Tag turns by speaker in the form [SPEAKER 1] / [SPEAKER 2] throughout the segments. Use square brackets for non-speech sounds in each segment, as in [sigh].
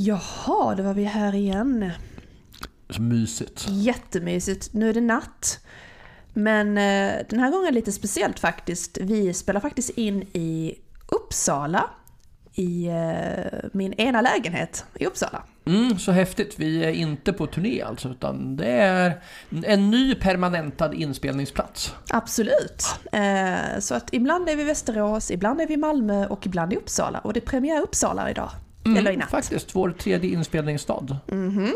[SPEAKER 1] Jaha, då var vi här igen.
[SPEAKER 2] Så mysigt.
[SPEAKER 1] Jättemysigt. Nu är det natt. Men eh, den här gången är det lite speciellt faktiskt. Vi spelar faktiskt in i Uppsala. I eh, min ena lägenhet i Uppsala.
[SPEAKER 2] Mm, så häftigt. Vi är inte på turné alltså, utan det är en ny permanentad inspelningsplats.
[SPEAKER 1] Absolut. Eh, så att ibland är vi i Västerås, ibland är vi i Malmö och ibland i Uppsala. Och det är premiär Uppsala idag. Eller i natt.
[SPEAKER 2] Faktiskt, vår tredje inspelningsstad.
[SPEAKER 1] Mhm.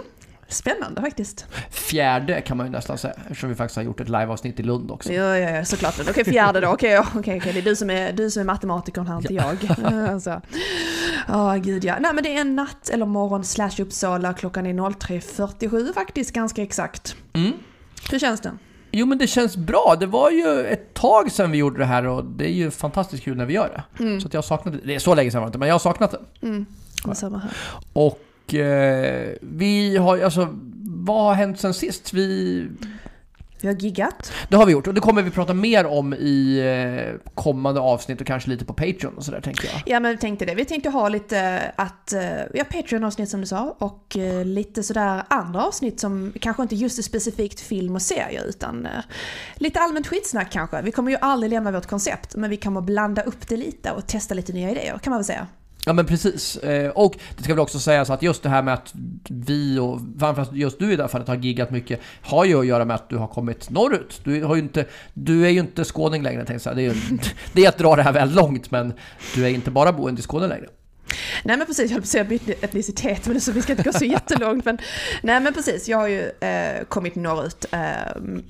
[SPEAKER 1] Spännande faktiskt.
[SPEAKER 2] Fjärde kan man ju nästan säga, eftersom vi faktiskt har gjort ett liveavsnitt i Lund också.
[SPEAKER 1] Ja, ja, ja såklart. Okej, fjärde då. Okej, ja, okej, okej. Det är du som är, du som är matematikern här, inte jag. [laughs] Alltså. Ja, gud ja. Nej, men det är en natt eller morgon slash Uppsala. Klockan är 03.47 faktiskt, ganska exakt.
[SPEAKER 2] Mm.
[SPEAKER 1] Hur känns det?
[SPEAKER 2] Jo men det känns bra. Det var ju ett tag sedan vi gjorde det här och det är ju fantastiskt kul när vi gör det. Så att jag saknat det. Det är så länge sedan var det inte, men jag har saknat det.
[SPEAKER 1] Mm. Samma här.
[SPEAKER 2] Och eh, vi har alltså, vad har hänt sen sist? Vi,
[SPEAKER 1] Vi har giggat.
[SPEAKER 2] det har vi gjort och det kommer vi prata mer om i eh, kommande avsnitt och kanske lite på Patreon och sådär tänker jag.
[SPEAKER 1] Ja, men vi tänkte det. Vi tänkte ha lite att, eh, ja, Patreon-avsnitt som du sa och eh, lite sådär andra avsnitt som kanske inte just är specifikt film och serier utan lite allmänt skitsnack kanske. Vi kommer ju aldrig lämna vårt koncept men vi kommer blanda upp det lite och testa lite nya idéer kan man väl säga.
[SPEAKER 2] Ja men precis. Eh, och det ska väl också sägas att just det här med att vi och framförallt just du i det här fallet har giggat mycket har ju att göra med att du har kommit norrut. Du, har ju inte, du är ju inte skåning längre tänkte jag säga. Det är, ju, [laughs] det är att dra det här väl långt men du är inte bara boende i Skåne längre.
[SPEAKER 1] Nej men precis, jag höll på att säga bytt etnicitet men så vi ska inte gå så [laughs] jättelångt. Men, nej men precis, jag har ju eh, kommit norrut eh,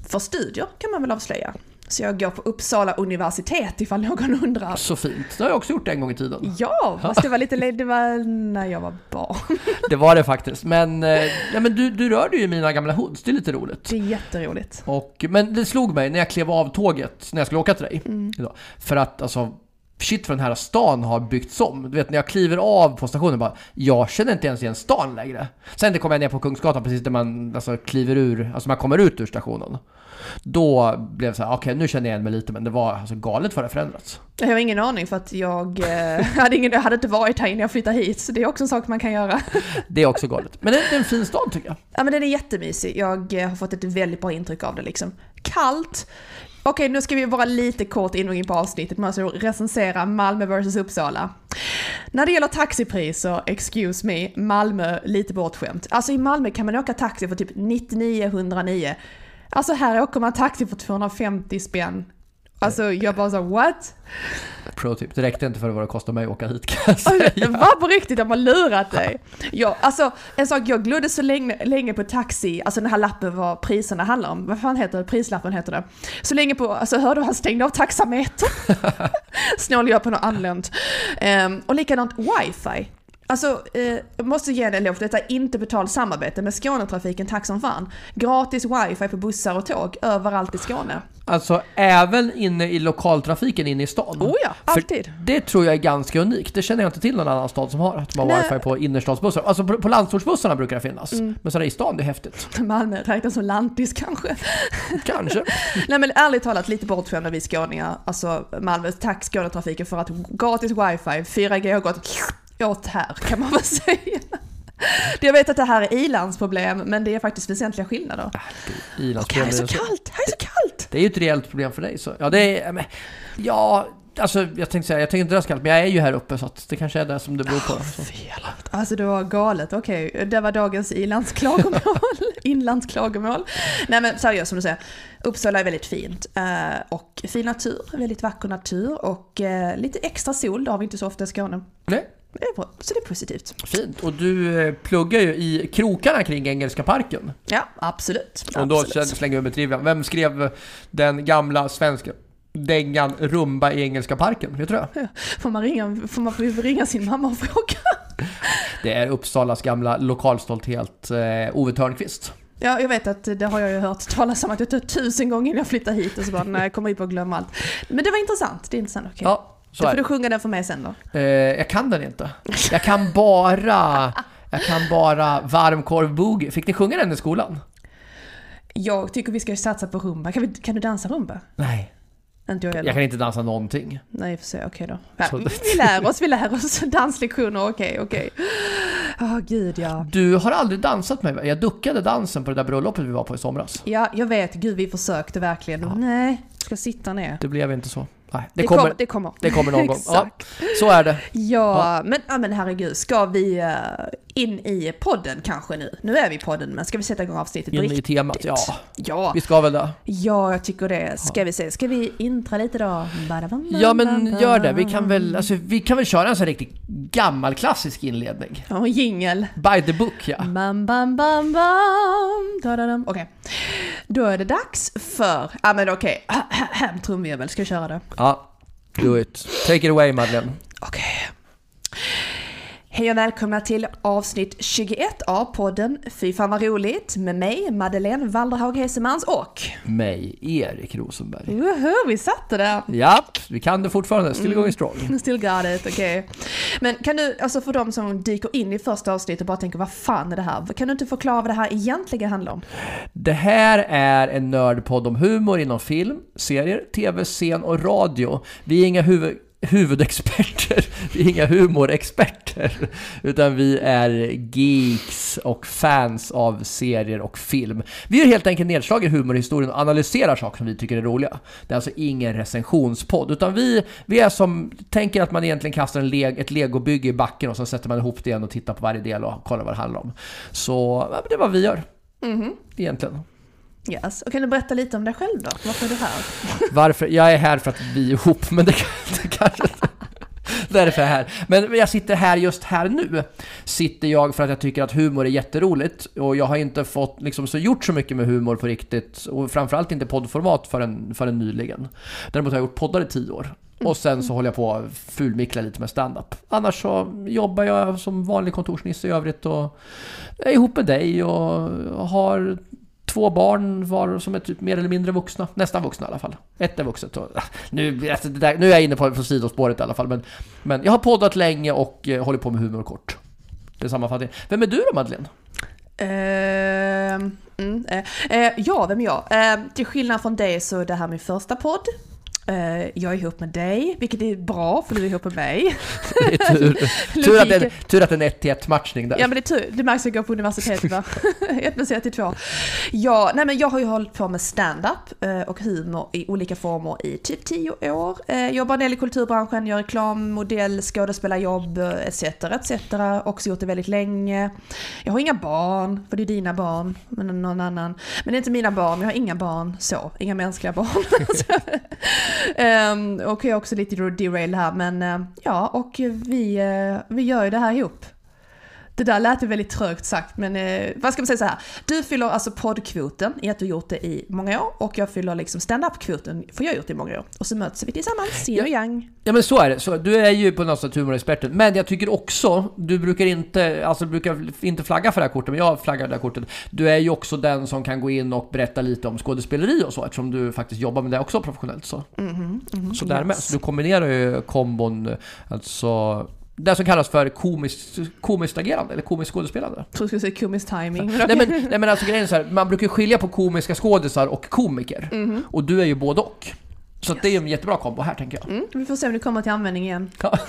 [SPEAKER 1] för studier kan man väl avslöja. Så jag går på Uppsala universitet ifall någon undrar.
[SPEAKER 2] Så fint. Det har jag också gjort en gång i tiden.
[SPEAKER 1] Ja, fast det var lite det var när jag var barn. [laughs]
[SPEAKER 2] Det var det faktiskt. Men, eh, ja, men du, du rör dig ju i mina gamla hoods. Det är lite roligt.
[SPEAKER 1] Det är jätteroligt.
[SPEAKER 2] Och, men det slog mig när jag klev av tåget när jag skulle åka till dig. idag. För att alltså, shit för den här stan har byggts om. Du vet när jag kliver av på stationen bara, jag känner inte ens igen stan längre. Sen det kommer jag ner på Kungsgatan precis där man alltså, kliver ur, alltså man kommer ut ur stationen. Då blev det så här, okej nu känner jag igen mig lite men det var alltså galet vad det förändrats.
[SPEAKER 1] Jag har ingen aning för att jag eh, [laughs] hade, ingen, hade inte varit här innan jag flyttade hit. Så det är också en sak man kan göra. [laughs]
[SPEAKER 2] Det är också galet. Men det det är en fin stad tycker jag.
[SPEAKER 1] Ja men den är jättemysig. Jag eh, har fått ett väldigt bra intryck av det liksom. Kallt. Okej, nu ska vi vara lite kort in på avsnittet. Man ska recensera Malmö vs Uppsala. När det gäller taxipriser, excuse me, Malmö lite bortskämt. Alltså i Malmö kan man åka taxi för typ 99-109. Alltså här åker man taxi för 250 spänn. Alltså jag bara så what?
[SPEAKER 2] Pro tip, det räckte inte för vad det kostade mig att åka hit kan jag säga.
[SPEAKER 1] Det var på riktigt, de har lurat dig. Ja, alltså en sak, jag glodde så länge, länge på taxi, alltså den här lappen vad priserna handlar om. Vad fan heter det? Prislappen heter det. Så länge på, alltså hörde du han stängde av taxameter? [laughs] Snål jag på något anlänt. Um, och likadant wifi. Alltså, eh, jag måste ge en eloge, detta är inte betalt samarbete med Skånetrafiken, tack som fan. Gratis wifi på bussar och tåg överallt i Skåne.
[SPEAKER 2] Alltså även inne i lokaltrafiken inne i stan.
[SPEAKER 1] Oh ja,
[SPEAKER 2] För
[SPEAKER 1] alltid.
[SPEAKER 2] Det tror jag är ganska unikt. Det känner jag inte till någon annan stad som har. Att man har wifi på innerstadsbussar. Alltså på, på landsortsbussarna brukar det finnas.
[SPEAKER 1] Mm.
[SPEAKER 2] Men sådär i stan, det är häftigt. [laughs]
[SPEAKER 1] Malmö räknas som lantis kanske. [laughs]
[SPEAKER 2] Kanske.
[SPEAKER 1] Nej men ärligt talat lite bortskämda vi skåningar, alltså Malmö, tack Skånetrafiken för att gratis wifi, 4G har gått åt här kan man väl [laughs] säga. Jag vet att det här är ilandsproblem men det är faktiskt väsentliga skillnader. Och
[SPEAKER 2] Ilandsproblem.
[SPEAKER 1] här är så kallt, här är så kallt!
[SPEAKER 2] Det är ju ett reellt problem för dig. Så. Ja, det är... Men, ja, alltså jag tänkte säga, jag tänker inte det är så kallt, men jag är ju här uppe så att det kanske är det som det beror på. Så.
[SPEAKER 1] Fel. Alltså det var galet, okej. Det var dagens ilandsklagomål. [laughs] Inlandsklagomål. Nej men seriöst som du säger. Uppsala är väldigt fint. Eh, och fin natur, väldigt vacker natur och eh, lite extra sol, det har vi inte så ofta i Skåne.
[SPEAKER 2] Nej,
[SPEAKER 1] Det så det är positivt.
[SPEAKER 2] fint. Och du eh, pluggar ju i krokarna kring Engelska parken.
[SPEAKER 1] Ja, absolut.
[SPEAKER 2] Och då
[SPEAKER 1] absolut.
[SPEAKER 2] slänger vi med trivian. Vem skrev den gamla svenska dängan Rumba i Engelska parken? Vet du det?
[SPEAKER 1] Får man ringa, får man ringa sin mamma och fråga?
[SPEAKER 2] Det är Uppsalas gamla lokalstolthet eh, Ove Törnqvist.
[SPEAKER 1] Ja, jag vet att det har jag ju hört talas om att det tog tusen gånger innan jag flyttade hit och så bara, när jag kommer hit och glömmer allt. Men det var intressant, det är intressant. Okej.
[SPEAKER 2] Ja, så
[SPEAKER 1] Då får du sjunga den för mig sen då.
[SPEAKER 2] Eh, jag kan den inte. Jag kan bara... Jag kan bara varmkorv boogie. Fick ni sjunga den i skolan?
[SPEAKER 1] Jag tycker vi ska satsa på rumba. Kan, vi, kan du dansa rumba?
[SPEAKER 2] Nej.
[SPEAKER 1] Inte jag heller.
[SPEAKER 2] Jag kan inte dansa någonting.
[SPEAKER 1] Nej, får se. Okej då. Ja,
[SPEAKER 2] Så-
[SPEAKER 1] vi lär oss, vi lär oss. [laughs] Danslektioner, okej, okej. Åh, gud ja.
[SPEAKER 2] Du har aldrig dansat med mig. Jag duckade dansen på det där bröllopet vi var på i somras.
[SPEAKER 1] Ja, jag vet. Gud, vi försökte verkligen. Nej, ska sitta ner.
[SPEAKER 2] Det blev inte så. Nej, det,
[SPEAKER 1] Det
[SPEAKER 2] kommer,
[SPEAKER 1] kommer. Det kommer,
[SPEAKER 2] det kommer någon gång. [laughs] Ja, så är det.
[SPEAKER 1] Ja, Men, ja, men herregud. Ska vi eh, in i podden kanske nu? Nu är vi i podden, men ska vi sätta igång avsnittet
[SPEAKER 2] In
[SPEAKER 1] på
[SPEAKER 2] i
[SPEAKER 1] riktigt?
[SPEAKER 2] temat. Ja,
[SPEAKER 1] Ja,
[SPEAKER 2] vi ska väl det.
[SPEAKER 1] ja, jag tycker det. Ska vi se. Ska vi intra lite då? Badabam,
[SPEAKER 2] Ja men gör det. Vi kan väl, alltså, vi kan väl köra en sån riktigt gammal klassisk inledning.
[SPEAKER 1] Ja, jingel.
[SPEAKER 2] By the book ja.
[SPEAKER 1] Bam, bam, bam, bam. Okej. Då är det dags för... Ja men okej. [clears throat] Okay. Trumvirvel. Ska vi köra det?
[SPEAKER 2] Ja, do it. Take it away Madeleine.
[SPEAKER 1] Okej. Hej och välkomna till avsnitt 21 av podden Fy fan vad roligt med mig, Madeleine Walderhaug Hesemans och...
[SPEAKER 2] Mig, Erik Rosenberg.
[SPEAKER 1] Woho, vi satte det!
[SPEAKER 2] Japp, vi kan det fortfarande. Still going strong. [laughs]
[SPEAKER 1] Still got it, okej. Men kan du, alltså för de som dyker in i första avsnittet och bara tänker vad fan är det här? Kan du inte förklara vad det här egentligen handlar om?
[SPEAKER 2] Det här är en nördpodd om humor inom film, serier, tv, scen och radio. Vi är inga huvud huvudexperter, vi är inga humorexperter, utan vi är geeks och fans av serier och film. Vi gör helt enkelt nedslag i humorhistorien och analyserar saker som vi tycker är roliga. Det är alltså ingen recensionspodd, utan vi, vi är som, tänker att man egentligen kastar en leg, ett legobygge i backen och så sätter man ihop det igen och tittar på varje del och kollar vad det handlar om. Så det är vad vi gör,
[SPEAKER 1] Mhm.
[SPEAKER 2] egentligen.
[SPEAKER 1] Yes. Och kan du berätta lite om dig själv då? Varför är du här? [laughs]
[SPEAKER 2] Varför? Jag är här för att vi är ihop, men det, det kanske inte... Därför är jag här. Men jag sitter här just här nu. Sitter jag för att jag tycker att humor är jätteroligt och jag har inte fått liksom så gjort så mycket med humor på riktigt och framförallt inte poddformat förrän, förrän nyligen. Däremot har jag gjort poddar i tio år. Och sen så håller jag på att fulmickla lite med stand-up. Annars så jobbar jag som vanlig kontorsnisse i övrigt och är ihop med dig och har två barn var som är typ mer eller mindre vuxna. Nästan vuxna i alla fall. Ett är vuxet. Och, [laughs] nu, alltså, det där, nu är jag inne på, på sidospåret i alla fall. Men, men jag har poddat länge och eh, håller på med humor kort. Det är sammanfattningen. Vem är du då Madeleine?
[SPEAKER 1] Uh, mm, uh, uh, ja, vem är jag? Ehm, till skillnad från dig så är det här min första podd. Eh, jag är ihop med dig, vilket är bra för du är ihop med mig. [laughs]
[SPEAKER 2] Det är tur, [laughs] tur, att det, är- tur att det är en 1 till 1 matchning där.
[SPEAKER 1] Ja men det är tur, det märks att jag går på universitetet va? [laughs] 1 plus 1 är 2. Ja, nej men jag har ju hållit på med stand-up eh, och humor i olika former i typ 10 år. Eh, Jobbar en del i kulturbranschen, gör reklam, modell, skådespelarjobb etc. etc. Också gjort det väldigt länge. Jag har inga barn, för det är dina barn, men någon annan. Men det är inte mina barn, jag har inga barn så, inga mänskliga barn um, och jag är också lite derail här men eh, ja, och vi, eh, vi gör ju det här ihop. Det där lät ju väldigt trögt sagt men eh, vad ska man säga så här. Du fyller alltså poddkvoten i att du gjort det i många år och jag fyller liksom stand-up-kvoten för jag har gjort det i många år. Och så möts vi tillsammans, yin och yang.
[SPEAKER 2] Ja men så är det. Så, du är ju på något sätt humorexperten. Men jag tycker också, du brukar inte, alltså du brukar inte flagga för det här kortet, men jag flaggar det här kortet. Du är ju också den som kan gå in och berätta lite om skådespeleri och så, eftersom du faktiskt jobbar med det också professionellt. Så,
[SPEAKER 1] Mhm, mhm,
[SPEAKER 2] så därmed.
[SPEAKER 1] yes.
[SPEAKER 2] Så du kombinerar ju kombon, alltså det som kallas för komiskt, komiskt agerande, eller komiskt skådespelande.
[SPEAKER 1] Jag skulle säga komisk timing.
[SPEAKER 2] Nej men, nej men alltså grejen är så här, man brukar skilja på komiska skådisar och komiker.
[SPEAKER 1] Mhm.
[SPEAKER 2] Och du är ju både och. Så att det är en jättebra kombo här tänker jag.
[SPEAKER 1] Mm, vi får se om det kommer till användning igen.
[SPEAKER 2] Ja. [laughs]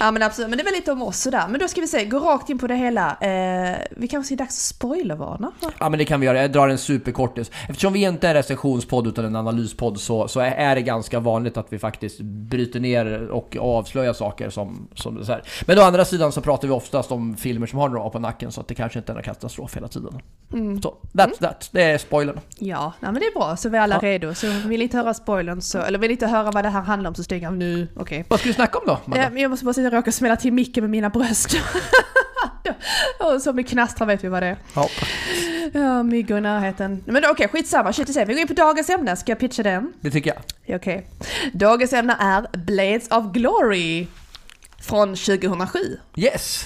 [SPEAKER 1] Ja men absolut, men det är väl lite om oss sådär. Men då ska vi se, gå rakt in på det hela. Eh, vi kanske ser dags att spoilervarna? va?
[SPEAKER 2] Ja men det kan vi göra, jag drar en superkortis. Eftersom vi inte är en recensionspodd utan en analyspodd så, så är det ganska vanligt att vi faktiskt bryter ner och avslöjar saker som, som är så här. Men å andra sidan så pratar vi oftast om filmer som har några år på nacken så att det kanske inte är en katastrof hela tiden.
[SPEAKER 1] Mm.
[SPEAKER 2] Så, that's that. Det är spoilern.
[SPEAKER 1] Ja, nej, men det är bra. Så vi är alla
[SPEAKER 2] Ja.
[SPEAKER 1] redo. Så vill inte höra spoilern, så, eller vill inte höra vad det här handlar om så stäng av nu. Okej.
[SPEAKER 2] Vad ska vi snacka om då? Amanda?
[SPEAKER 1] Jag måste bara säga att jag råkar smälla till micken med mina bröst. [laughs] Och så med knastrar vet vi vad det är.
[SPEAKER 2] Ja.
[SPEAKER 1] Ja, myggor i närheten. Men okej, skitsamma. Shit i. Vi går in på dagens ämne. Ska jag pitcha den?
[SPEAKER 2] Det tycker jag.
[SPEAKER 1] Ja, Okej. Dagens ämne är Blades of Glory. Från 2007.
[SPEAKER 2] Yes!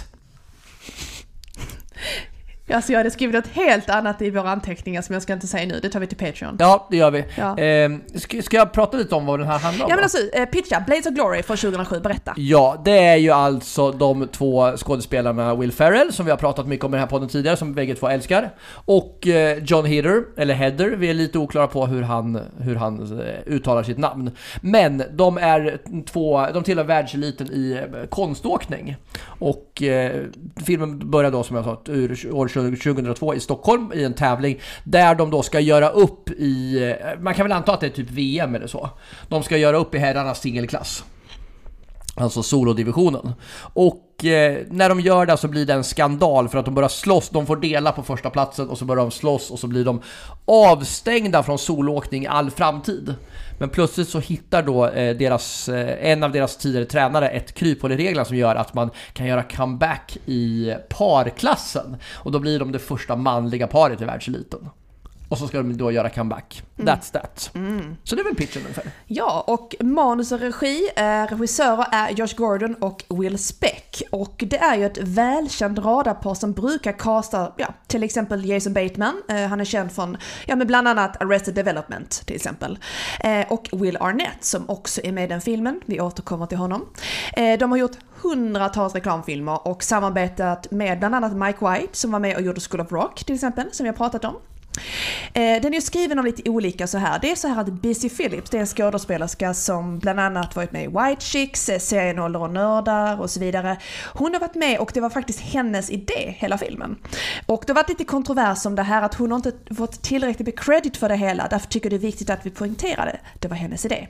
[SPEAKER 1] Alltså jag hade skrivit något helt annat i våra anteckningar som jag ska inte säga nu, det tar vi till Patreon.
[SPEAKER 2] Ja, det gör vi.
[SPEAKER 1] Ja.
[SPEAKER 2] Eh, ska, ska jag prata lite om vad den här handlar om?
[SPEAKER 1] Ja men alltså, eh, pitcha, Blades of Glory från 2007, berätta.
[SPEAKER 2] Ja, det är ju alltså de två skådespelarna Will Ferrell, som vi har pratat mycket om i den här podden tidigare, som bägge två älskar. Och eh, John Heder, eller Heather, vi är lite oklara på hur han, hur han eh, uttalar sitt namn. Men de är två, de tillhör världseliten i eh, konståkning. Och eh, filmen börjar då som jag sa ur år 2002 i Stockholm i en tävling där de då ska göra upp i, eh, man kan väl anta att det är typ VM eller så. De ska göra upp i herrarnas singelklass. Alltså solodivisionen. Och eh, när de gör det så blir det en skandal för att de börjar slåss. De får dela på första platsen och så börjar de slåss och så blir de avstängda från solåkning i all framtid. Men plötsligt så hittar då eh, deras, eh, en av deras tidigare tränare ett kryphål i reglerna som gör att man kan göra comeback i parklassen. Och då blir de det första manliga paret i världseliten. Och så ska de då göra comeback. That's that. Så det är väl pitchen ungefär.
[SPEAKER 1] Ja, och manus och regi, eh, regissörer är Josh Gordon och Will Speck. Och det är ju ett välkänt radarpar som brukar casta, ja, till exempel Jason Bateman, eh, han är känd från, ja men bland annat Arrested Development till exempel. Eh, och Will Arnett som också är med i den filmen, vi återkommer till honom. Eh, de har gjort hundratals reklamfilmer och samarbetat med bland annat Mike White som var med och gjorde School of Rock till exempel, som vi har pratat om. Eh, den är ju skriven av lite olika så här. Det är så här att Busy Phillips, det är en skådespelerska som bland annat varit med i White Chicks, eh, serien Ålder och nördar och så vidare. Hon har varit med och det var faktiskt hennes idé, hela filmen. Och det har varit lite kontrovers om det här att hon har inte fått tillräckligt med credit för det hela. Därför tycker jag det är viktigt att vi poängterar det. Det var hennes idé.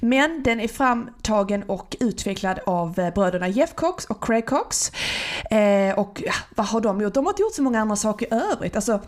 [SPEAKER 1] Men den är framtagen och utvecklad av eh, bröderna Jeff Cox och Craig Cox. Eh, och ja, vad har de gjort? De har inte gjort så många andra saker i övrigt. Alltså,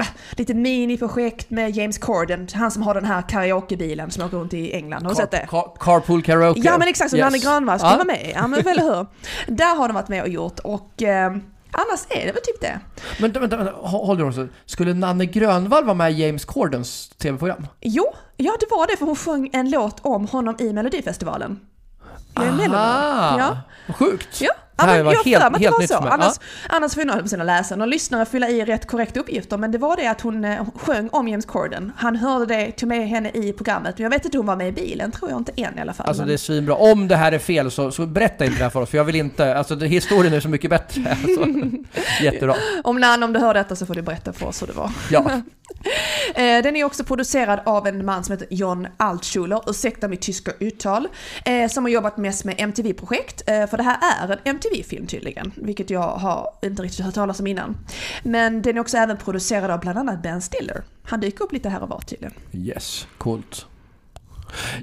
[SPEAKER 1] ah, lite miniprojekt med James Corden, han som har den här karaokebilen som åker runt i England. Har du sett det?
[SPEAKER 2] Car- carpool karaoke.
[SPEAKER 1] Ja men exakt, som
[SPEAKER 2] Yes.
[SPEAKER 1] Nanne Grönvall ska
[SPEAKER 2] Ja.
[SPEAKER 1] vara med. Ja men eller hur? Där har de varit med och gjort och eh, annars är det väl typ det.
[SPEAKER 2] Men vänta, vänta, hå- håll dig också. Skulle Nanne Grönvall vara med i James Cordens tv-program?
[SPEAKER 1] Jo, ja det var det för hon sjöng en låt om honom i Melodifestivalen. Melodifestivalen. Ja.
[SPEAKER 2] Sjukt!
[SPEAKER 1] Ja, ja
[SPEAKER 2] här
[SPEAKER 1] men
[SPEAKER 2] var
[SPEAKER 1] jag
[SPEAKER 2] helt-
[SPEAKER 1] helt, att det var så.
[SPEAKER 2] för mig.
[SPEAKER 1] Annars, annars får jag sina läsare och lyssnare fylla i rätt korrekta uppgifter. Men det var det att hon eh, sjöng om James Corden. Han hörde det, tog med henne i programmet. Men jag vet inte om hon var med i bilen, tror jag inte än i alla fall.
[SPEAKER 2] Alltså det är svinbra. Om det här är fel så, så berätta inte det här för oss, för jag vill inte... Alltså det, historien är så mycket bättre. [laughs] Alltså, jättebra.
[SPEAKER 1] Om Nan, om du hör detta så får du berätta för oss hur det var.
[SPEAKER 2] Ja. [laughs]
[SPEAKER 1] Eh, Den är också producerad av en man som heter John Altschuler, ursäkta mitt tyska uttal, eh, som har jobbat mest med MTV-projekt. För det här är en MTV-film tydligen, vilket jag har inte riktigt hört talas om innan. Men den är också även producerad av bland annat Ben Stiller. Han dyker upp lite här och var tydligen.
[SPEAKER 2] Yes, coolt.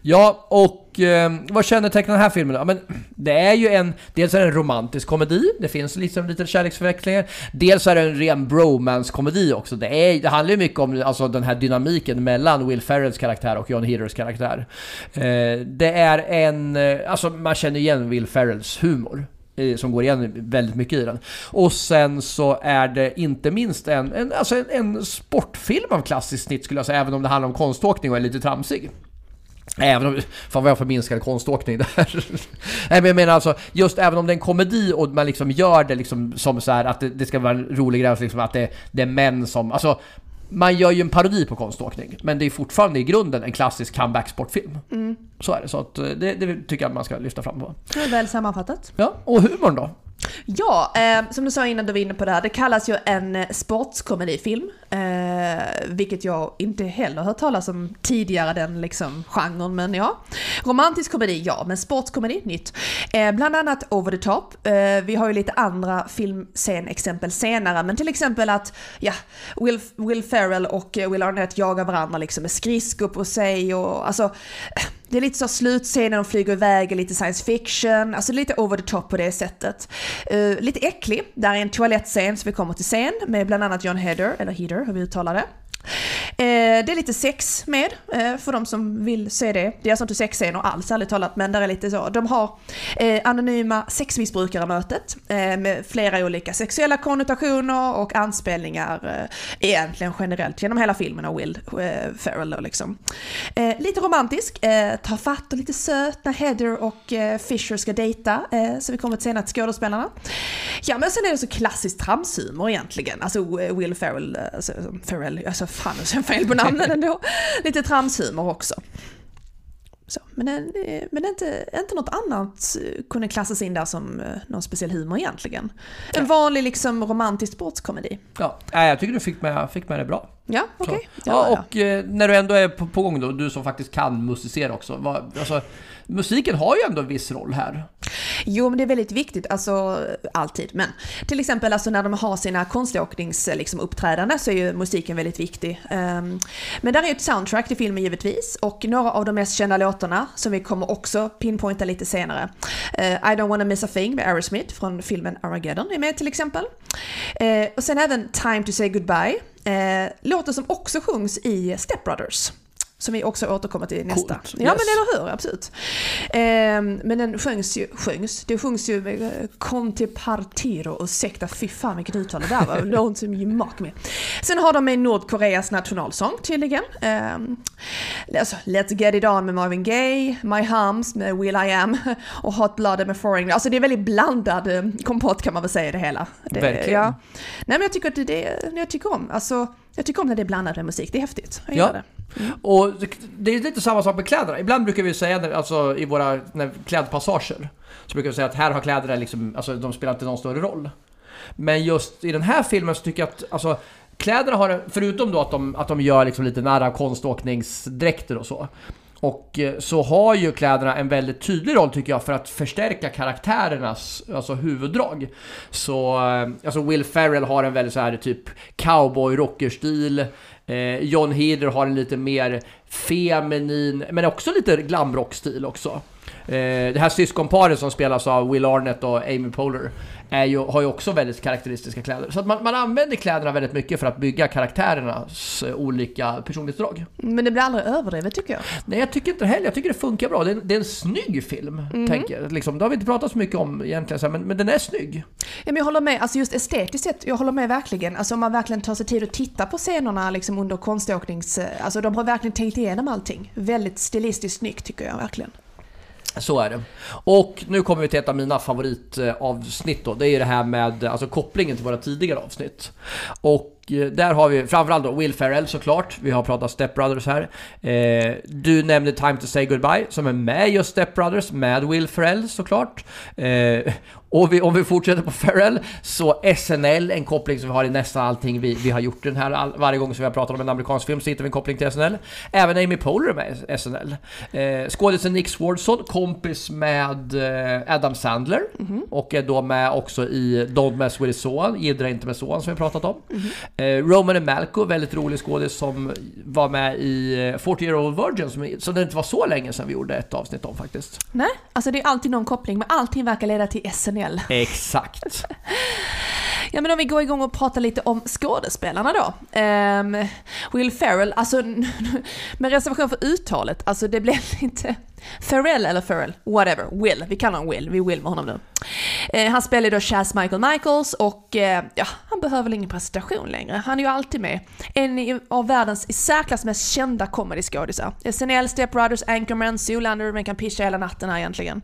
[SPEAKER 2] Ja, och eh, vad kännetecknar den här filmen då? Ja, Men det är ju en... Dels är det en romantisk komedi, det finns liksom lite kärleksförvecklingar. Dels är det en ren bromance-komedi också. Det, är, det handlar ju mycket om alltså, den här dynamiken mellan Will Ferrells karaktär och John Heders karaktär. Eh, det är en... Eh, alltså man känner igen Will Ferrells humor Eh, som går igen väldigt mycket i den. Och sen så är det inte minst en, en, alltså en, en sportfilm av klassiskt snitt skulle jag säga, även om det handlar om konståkning och är lite tramsig. Även om, fan vad jag förminskade konståkning där. [laughs] Nej men jag menar alltså, just även om det är en komedi och man liksom gör det liksom som så här att det, det ska vara en rolig grej, liksom att det, det är män som, alltså man gör ju en parodi på konståkning, men det är fortfarande i grunden en klassisk comeback-sportfilm. Så är det, så att eh, det, det tycker jag att man ska lyfta fram på.
[SPEAKER 1] Det är väl sammanfattat.
[SPEAKER 2] Ja, och humorn då?
[SPEAKER 1] Ja, eh, som du sa innan du var inne på det här, det kallas ju en sportskomedifilm. Eh, vilket jag inte heller hört talas om tidigare, den liksom genren, men ja. Romantisk komedi, ja, men sportskomedi, nytt. Eh, bland annat Over the Top. Eh, vi har ju lite andra filmscenexempel senare, men till exempel att, ja, Will, Will Ferrell och Will Arnett jagar varandra liksom med skridskor på sig och alltså det är lite så slutscenen, de flyger iväg, lite science fiction, alltså lite over the top på det sättet. Uh, lite äcklig, där är en toalettscen så vi kommer till scen med bland annat John Heder, eller Heder hur vi uttalar det. Eh, det är lite sex med, eh, för de som vill se det. Det är alltså inte sexscener alls, ärligt talat, men där är lite så. De har eh, anonyma sexmissbrukare-mötet med flera olika sexuella konnotationer och anspelningar egentligen generellt genom hela filmen av Will Ferrell då liksom. Lite romantisk, eh, tar fatt och lite söt när Heather och Fisher ska dejta, så vi kommer till senare till skådespelarna. Ja men sen är det så klassisk tramshumor egentligen, alltså Will Ferrell, alltså, Ferrell, alltså fan jag fel på namnen ändå. Lite tramshumor också. Så, men men inte, inte något annat kunde klassas in där som eh, någon speciell humor egentligen. En vanlig liksom romantisk sportskomedi.
[SPEAKER 2] Ja, jag tycker du fick med, fick med det bra.
[SPEAKER 1] Ja, okej. Okay.
[SPEAKER 2] Ja, och eh, när du ändå är på, på gång då, du som faktiskt kan musicera också. Vad, alltså, musiken har ju ändå en viss roll här.
[SPEAKER 1] Jo, men det är väldigt viktigt, alltså alltid. Men till exempel alltså, när de har sina konståkningsuppträdanden liksom, uppträdande, så är ju musiken väldigt viktig. Um, men där är ju ett soundtrack till filmen givetvis och några av de mest kända låtarna som vi kommer också pinpointa lite senare. Uh, I don't wanna miss a thing med Aerosmith från filmen Armageddon är med till exempel. Eh, och sen även Time to say goodbye, Eh, låten som också sjungs i Step Brothers. Som vi också återkommer till i nästa. Coolt. Ja yes. men eller hur, absolut. Eh, men den sjöngs ju, sjöngs, det sjungs ju med eh, Conte Partiro, ursäkta fy fan vilket uttal det där var, långt som gemak med. Sen har de med Nordkoreas nationalsång tydligen. Eh, alltså, Let's Get It On med Marvin Gaye, My Hums med Will I Am [laughs] och Hot Blooded med Foreigner. Alltså det är väldigt blandad eh, kompott kan man väl säga det hela. Det,
[SPEAKER 2] Verkligen. Ja.
[SPEAKER 1] Nej men jag tycker att det, det jag tycker om, alltså jag tycker om när det är blandat med musik, det är häftigt. Jag ja. det.
[SPEAKER 2] Mm. Och det är lite samma sak med kläderna. Ibland brukar vi säga, alltså i våra klädpassager, så brukar vi säga att här har kläderna liksom, alltså de spelar inte någon större roll. Men just i den här filmen så tycker jag att, alltså kläderna har, förutom då att de, att de gör liksom lite nära konståkningsdräkter och så, och eh, så har ju kläderna en väldigt tydlig roll tycker jag för att förstärka karaktärernas alltså, huvuddrag. Så eh, alltså Will Ferrell har en väldigt så här typ cowboy-rockerstil. Eh, John Heder har en lite mer feminin, men också lite glamrockstil också. Eh, det här syskonparet som spelas av Will Arnett och Amy Poehler är ju, har ju också väldigt karaktäristiska kläder. Så att man, man använder kläderna väldigt mycket för att bygga karaktärernas eh, olika personlighetsdrag.
[SPEAKER 1] Men det blir aldrig överdrivet tycker jag.
[SPEAKER 2] Nej, jag tycker inte heller. Jag tycker det funkar bra. Det är, det är en snygg film, mm. tänker jag. Liksom, det har vi inte pratat så mycket om egentligen, men, men den är snygg.
[SPEAKER 1] Ja, men jag håller med. Alltså just estetiskt sett, jag håller med verkligen. Alltså om man verkligen tar sig tid att titta på scenerna liksom under konståknings... Alltså de har verkligen tänkt igenom allting. Väldigt stilistiskt snyggt tycker jag verkligen.
[SPEAKER 2] Så är det. Och nu kommer vi till ett av mina favoritavsnitt då. Det är ju det här med alltså, kopplingen till våra tidigare avsnitt. Och där har vi framförallt då Will Ferrell såklart. Vi har pratat Step Brothers här. Eh, du nämnde Time to say goodbye som är med just Step Brothers med Will Ferrell såklart. Eh, och vi, om vi fortsätter på Ferrell så SNL, en koppling som vi har i nästan allting vi, vi har gjort den här. All, varje gång som vi har pratat om en amerikansk film så hittar vi en koppling till SNL. Även Amy Poehler med SNL. Eh, skådisen Nick Swardson, kompis med eh, Adam Sandler. Mm -hmm. Och är då med också i Don't Mess With His Son, Jiddra inte med son som vi pratat om. Mm -hmm. Eh, Roman Malco, väldigt rolig skådis som var med i 40 eh, Year Old Virgin, som, som det inte var så länge sedan vi gjorde ett avsnitt om faktiskt.
[SPEAKER 1] Nej, alltså det är alltid någon koppling, men allting verkar leda till SNL.
[SPEAKER 2] Exakt. [laughs]
[SPEAKER 1] Ja men om vi går igång och pratar lite om skådespelarna då. Um, Will Ferrell, alltså [laughs] med reservation för uttalet, alltså det blev [laughs] lite Ferrell eller Ferrell, whatever, Will, vi kallar honom Will, vi Will med honom nu. Eh, han spelar då Chas Michael Michaels och eh, ja, han behöver väl ingen presentation längre. Han är ju alltid med. En av världens i särklass mest kända comedyskådisar. Eh, SNL, Step Brothers, Anchorman, Zoolander, man kan pischa hela natten här egentligen.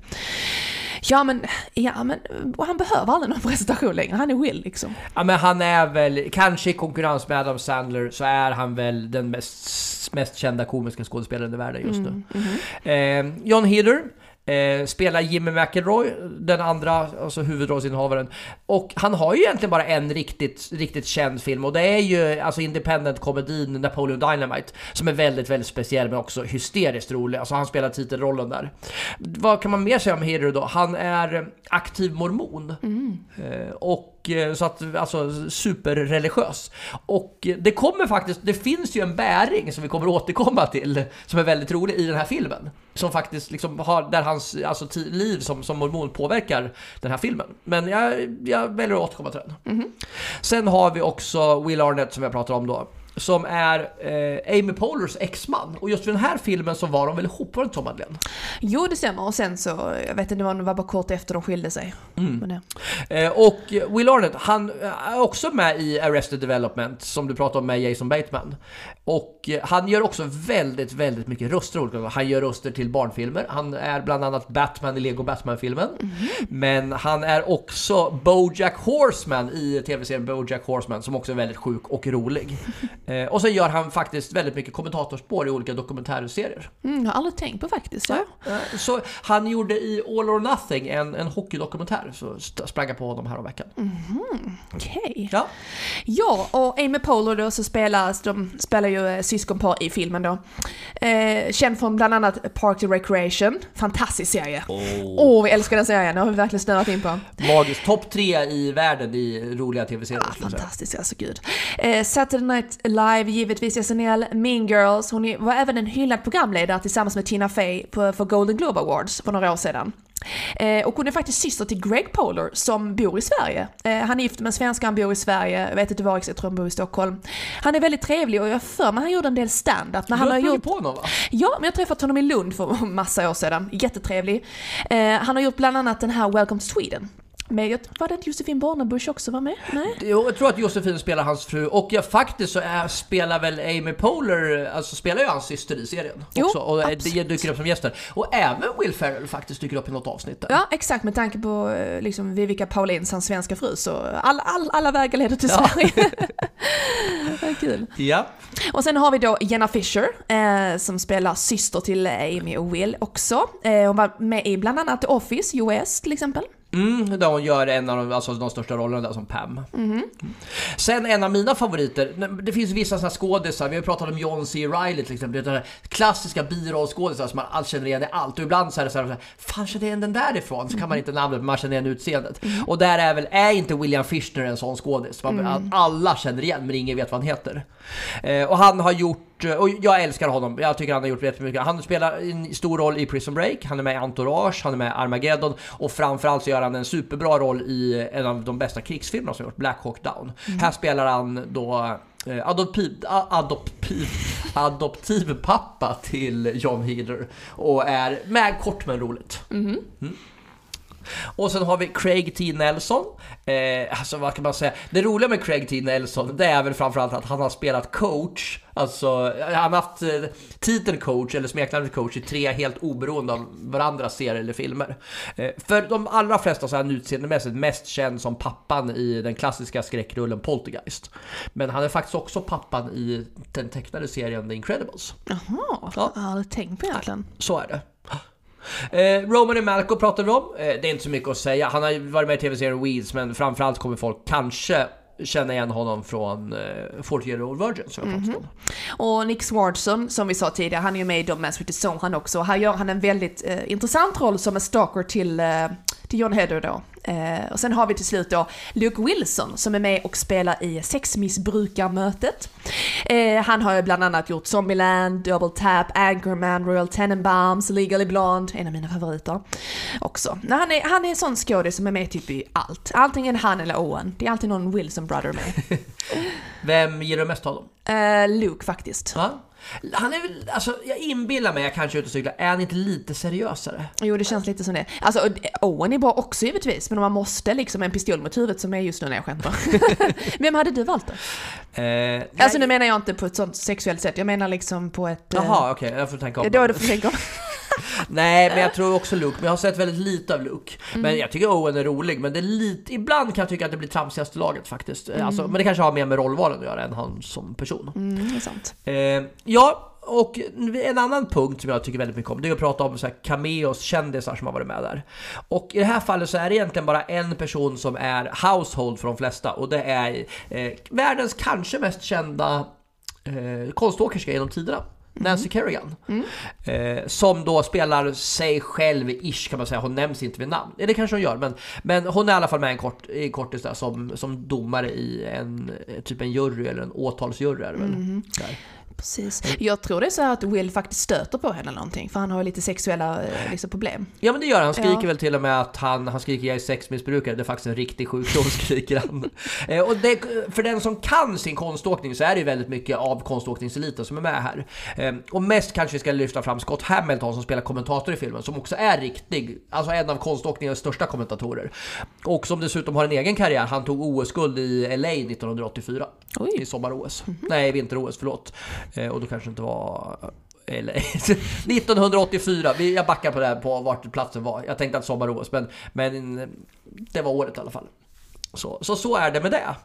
[SPEAKER 1] Ja men, ja men, han behöver aldrig någon presentation längre, han är Will liksom.
[SPEAKER 2] Ja men han är väl, kanske i konkurrens med Adam Sandler så är han väl den mest, mest kända komiska skådespelaren i världen just nu. Mm, mm -hmm. eh, John Heder Eh, spelar Jimmy McElroy, den andra, alltså huvudrollsinnehavaren. Och han har ju egentligen bara en riktigt, riktigt känd film och det är ju alltså independent-komedin Napoleon Dynamite som är väldigt, väldigt speciell men också hysteriskt rolig. Alltså han spelar titelrollen där. Vad kan man mer säga om Hero då? Han är aktiv mormon. Mm. Eh, och Eh, så att, alltså superreligiös. Och det kommer faktiskt, det finns ju en bäring som vi kommer återkomma till, som är väldigt rolig i den här filmen. Som faktiskt liksom har, där hans alltså, liv som, som mormon påverkar den här filmen. Men jag, jag väljer att återkomma till den. Mm -hmm. Sen har vi också Will Arnett som jag pratar om då. Som är eh, Amy Pohlers exman. Och just för den här filmen så var de väl ihop, var det så Madeleine?
[SPEAKER 1] Jo, det stämmer. Och sen så, jag vet inte, det var bara kort efter de skilde sig.
[SPEAKER 2] Mm.
[SPEAKER 1] Men det-
[SPEAKER 2] Eh, och Will Arnett, han är också med i Arrested Development, som du pratade om med Jason Bateman. Och eh, han gör också väldigt, väldigt mycket röster. Han gör röster till barnfilmer. Han är bland annat Batman i Lego Batman-filmen. Men han är också Bojack Horseman i tv-serien Bojack Horseman, som också är väldigt sjuk och rolig. Eh, och sen gör han faktiskt väldigt mycket kommentatorspår i olika dokumentärserier.
[SPEAKER 1] Mm, jag har aldrig tänkt på faktiskt. Ja.
[SPEAKER 2] Eh, Så han gjorde i All or Nothing en, en hockeydokumentär, så sprang jag på honom här om veckan.
[SPEAKER 1] Okej.
[SPEAKER 2] Ja.
[SPEAKER 1] Ja, och Amy Poehler då så spelas, de spelar ju eh, syskonpar i filmen då. Eh, känd från bland annat Park and Recreation, fantastisk serie. Åh, vi älskar den serien, den har vi verkligen snöat in på.
[SPEAKER 2] Magiskt. Topp tre i världen i roliga tv-serier.
[SPEAKER 1] Ah,
[SPEAKER 2] skulle jag säga.
[SPEAKER 1] fantastisk, alltså gud. Eh, Saturday Night Live, givetvis SNL, Mean Girls, hon var även en hyllad programledare tillsammans med Tina Fey på, för Golden Globe Awards för några år sedan. Eh, och hon är faktiskt syster till Greg Poehler som bor i Sverige. Eh, han är gift med en svenska, han bor i Sverige, jag vet inte var exakt, tror han bor i Stockholm. Han är väldigt trevlig och jag för mig han gjorde en del stand-up.
[SPEAKER 2] Du
[SPEAKER 1] han
[SPEAKER 2] har
[SPEAKER 1] gjort
[SPEAKER 2] på honom va?
[SPEAKER 1] Ja, men jag träffat honom i Lund för [laughs] massa år sedan. Jättetrevlig. Eh, han har gjort bland annat den här Welcome to Sweden. Men jag, var det inte Josefin Bornebusch också var med? Nej?
[SPEAKER 2] Jo, Jag tror att Josefin spelar hans fru och jag faktiskt så är, spelar väl Amy Poehler, alltså spelar ju hans syster i serien
[SPEAKER 1] Jo,
[SPEAKER 2] också och det
[SPEAKER 1] absolut.
[SPEAKER 2] dyker upp som gäster. Och även Will Ferrell faktiskt dyker upp i något avsnitt där.
[SPEAKER 1] Ja, exakt. Med tanke på eh, liksom, Vivica Paulins, hans svenska fru, så all, all, alla vägar leder till
[SPEAKER 2] Ja.
[SPEAKER 1] Sverige. [laughs] Kul.
[SPEAKER 2] Ja.
[SPEAKER 1] Och sen har vi då Jenna Fisher, eh, som spelar syster till Amy och Will också. Eh, hon var med i bland annat The Office, US till exempel.
[SPEAKER 2] Mm, där hon gör en av de, alltså, de största rollerna där som Pam.
[SPEAKER 1] Mhm.
[SPEAKER 2] Mm. Sen en av mina favoriter, det finns vissa här skådisar, vi har pratat om John C. Reilly till exempel, det klassiska birollskådisar som man allt känner igen i allt och ibland så är det så här, fan känner jag igen den därifrån? Så kan man inte namnet men man känner igen utseendet. Och där är väl, är inte William Fichtner en sån skådis? Man, Alla känner igen men ingen vet vad han heter. Eh, och han har gjort, och jag älskar honom, jag tycker han har gjort jättemycket. Han spelar en stor roll i Prison Break, han är med i Entourage, han är med i Armageddon och framförallt så gör han en superbra roll i en av de bästa krigsfilmerna som gjorts, Black Hawk Down. Här spelar han då eh, adoptiv, adoptiv, [laughs] adoptiv pappa till John Heater och är med kort men roligt. Mm. Och sen har vi Craig T. Nelson. Eh, alltså vad kan man säga? Det roliga med Craig T. Nelson, det är väl framförallt att han har spelat coach. Alltså, han har haft eh, titeln coach eller smeknamnet coach i tre helt oberoende av varandra serier eller filmer. Eh, för de allra flesta så är han utseendemässigt mest känd som pappan i den klassiska skräckrullen Poltergeist. Men han är faktiskt också pappan i den tecknade serien The Incredibles.
[SPEAKER 1] Jaha,
[SPEAKER 2] Ja.
[SPEAKER 1] jag har aldrig tänkt på egentligen.
[SPEAKER 2] Så är det. Eh, Roman Malco pratar vi om. Eh, det är inte så mycket att säga. Han har ju varit med i tv-serien Weeds, men framförallt kommer folk kanske känna igen honom från eh, 40 Year Old Virgin som jag pratat om. Mhm.
[SPEAKER 1] Och Nick Swardson, som vi sa tidigare, han är ju med i Don't Mess With The Zone han också. Här gör han en väldigt eh, intressant roll som en stalker till, eh, till John Hedder då. Eh, och sen har vi till slut då Luke Wilson som är med och spelar i Sexmissbrukarmötet. Eh, han har ju bland annat gjort Zombieland, Double Tap, Anchorman, Royal Tenenbaums, Legally Blonde, en av mina favoriter också. Han, är, han är en sån skådis som är med typ i allt. Antingen han eller Owen. Det är alltid någon Wilson brother med. [laughs]
[SPEAKER 2] Vem gillar du mest av dem?
[SPEAKER 1] Eh, Luke faktiskt.
[SPEAKER 2] Va? Han är väl, alltså jag inbillar mig, jag kanske är ute och cyklar, är han inte lite seriösare?
[SPEAKER 1] Jo, det känns lite som det. Alltså, Owen är bra också givetvis, men om man måste liksom en pistol mot huvudet som är just nu när jag skämtar. [laughs] Vem hade du valt då?
[SPEAKER 2] Eh,
[SPEAKER 1] Alltså nu menar jag inte på ett sånt sexuellt sätt, jag menar liksom på ett... eh,
[SPEAKER 2] Jaha, okej, jag får tänka om.
[SPEAKER 1] Då du får tänka om. [laughs] [laughs]
[SPEAKER 2] Nej, men jag tror också Luke. Men jag har sett väldigt lite av Luke.
[SPEAKER 1] Mm.
[SPEAKER 2] Men jag tycker Owen är rolig. Men det är lite, ibland kan jag tycka att det blir tramsigaste laget faktiskt.
[SPEAKER 1] Mm.
[SPEAKER 2] Alltså, men det kanske har mer med rollvalen att göra än han som person.
[SPEAKER 1] Mm, det är sant.
[SPEAKER 2] Eh, ja, och en annan punkt som jag tycker väldigt mycket om, det är att prata om så här cameos, kändisar som har varit med där. Och i det här fallet så är det egentligen bara en person som är household för de flesta och det är eh, världens kanske mest kända eh, konståkerska genom tiderna. Nancy Kerrigan. Eh, som då spelar sig själv ish kan man säga. Hon nämns inte vid namn. Det kanske hon gör, men, men hon är i alla fall med en kort, i kortis där som, som domare i en typ en jury eller en åtalsjury är det väl. Där.
[SPEAKER 1] Precis. Jag tror det är så här att Will faktiskt stöter på henne någonting, för han har lite sexuella eh, liksom, problem.
[SPEAKER 2] Ja men det gör han, han skriker
[SPEAKER 1] Ja.
[SPEAKER 2] väl till och med att han, han skriker jag är sexmissbrukare, det är faktiskt en riktig sjukdom [laughs] skriker han. eh, och det, för den som kan sin konståkning så är det ju väldigt mycket av konståkningseliten som är med här. Eh, och mest kanske vi ska lyfta fram Scott Hamilton som spelar kommentator i filmen, som också är riktig, alltså en av konståkningens största kommentatorer. Och som dessutom har en egen karriär, han tog OS-guld i LA 1984.
[SPEAKER 1] Oj.
[SPEAKER 2] I sommar-OS. Nej, vinter-OS, förlåt. Eh, och då kanske det inte var... Eh, eller [laughs] 1984, jag backar på det här på vart platsen var. Jag tänkte att sommar-OS, men, men eh, det var året i alla fall. Så, så, så är det med det.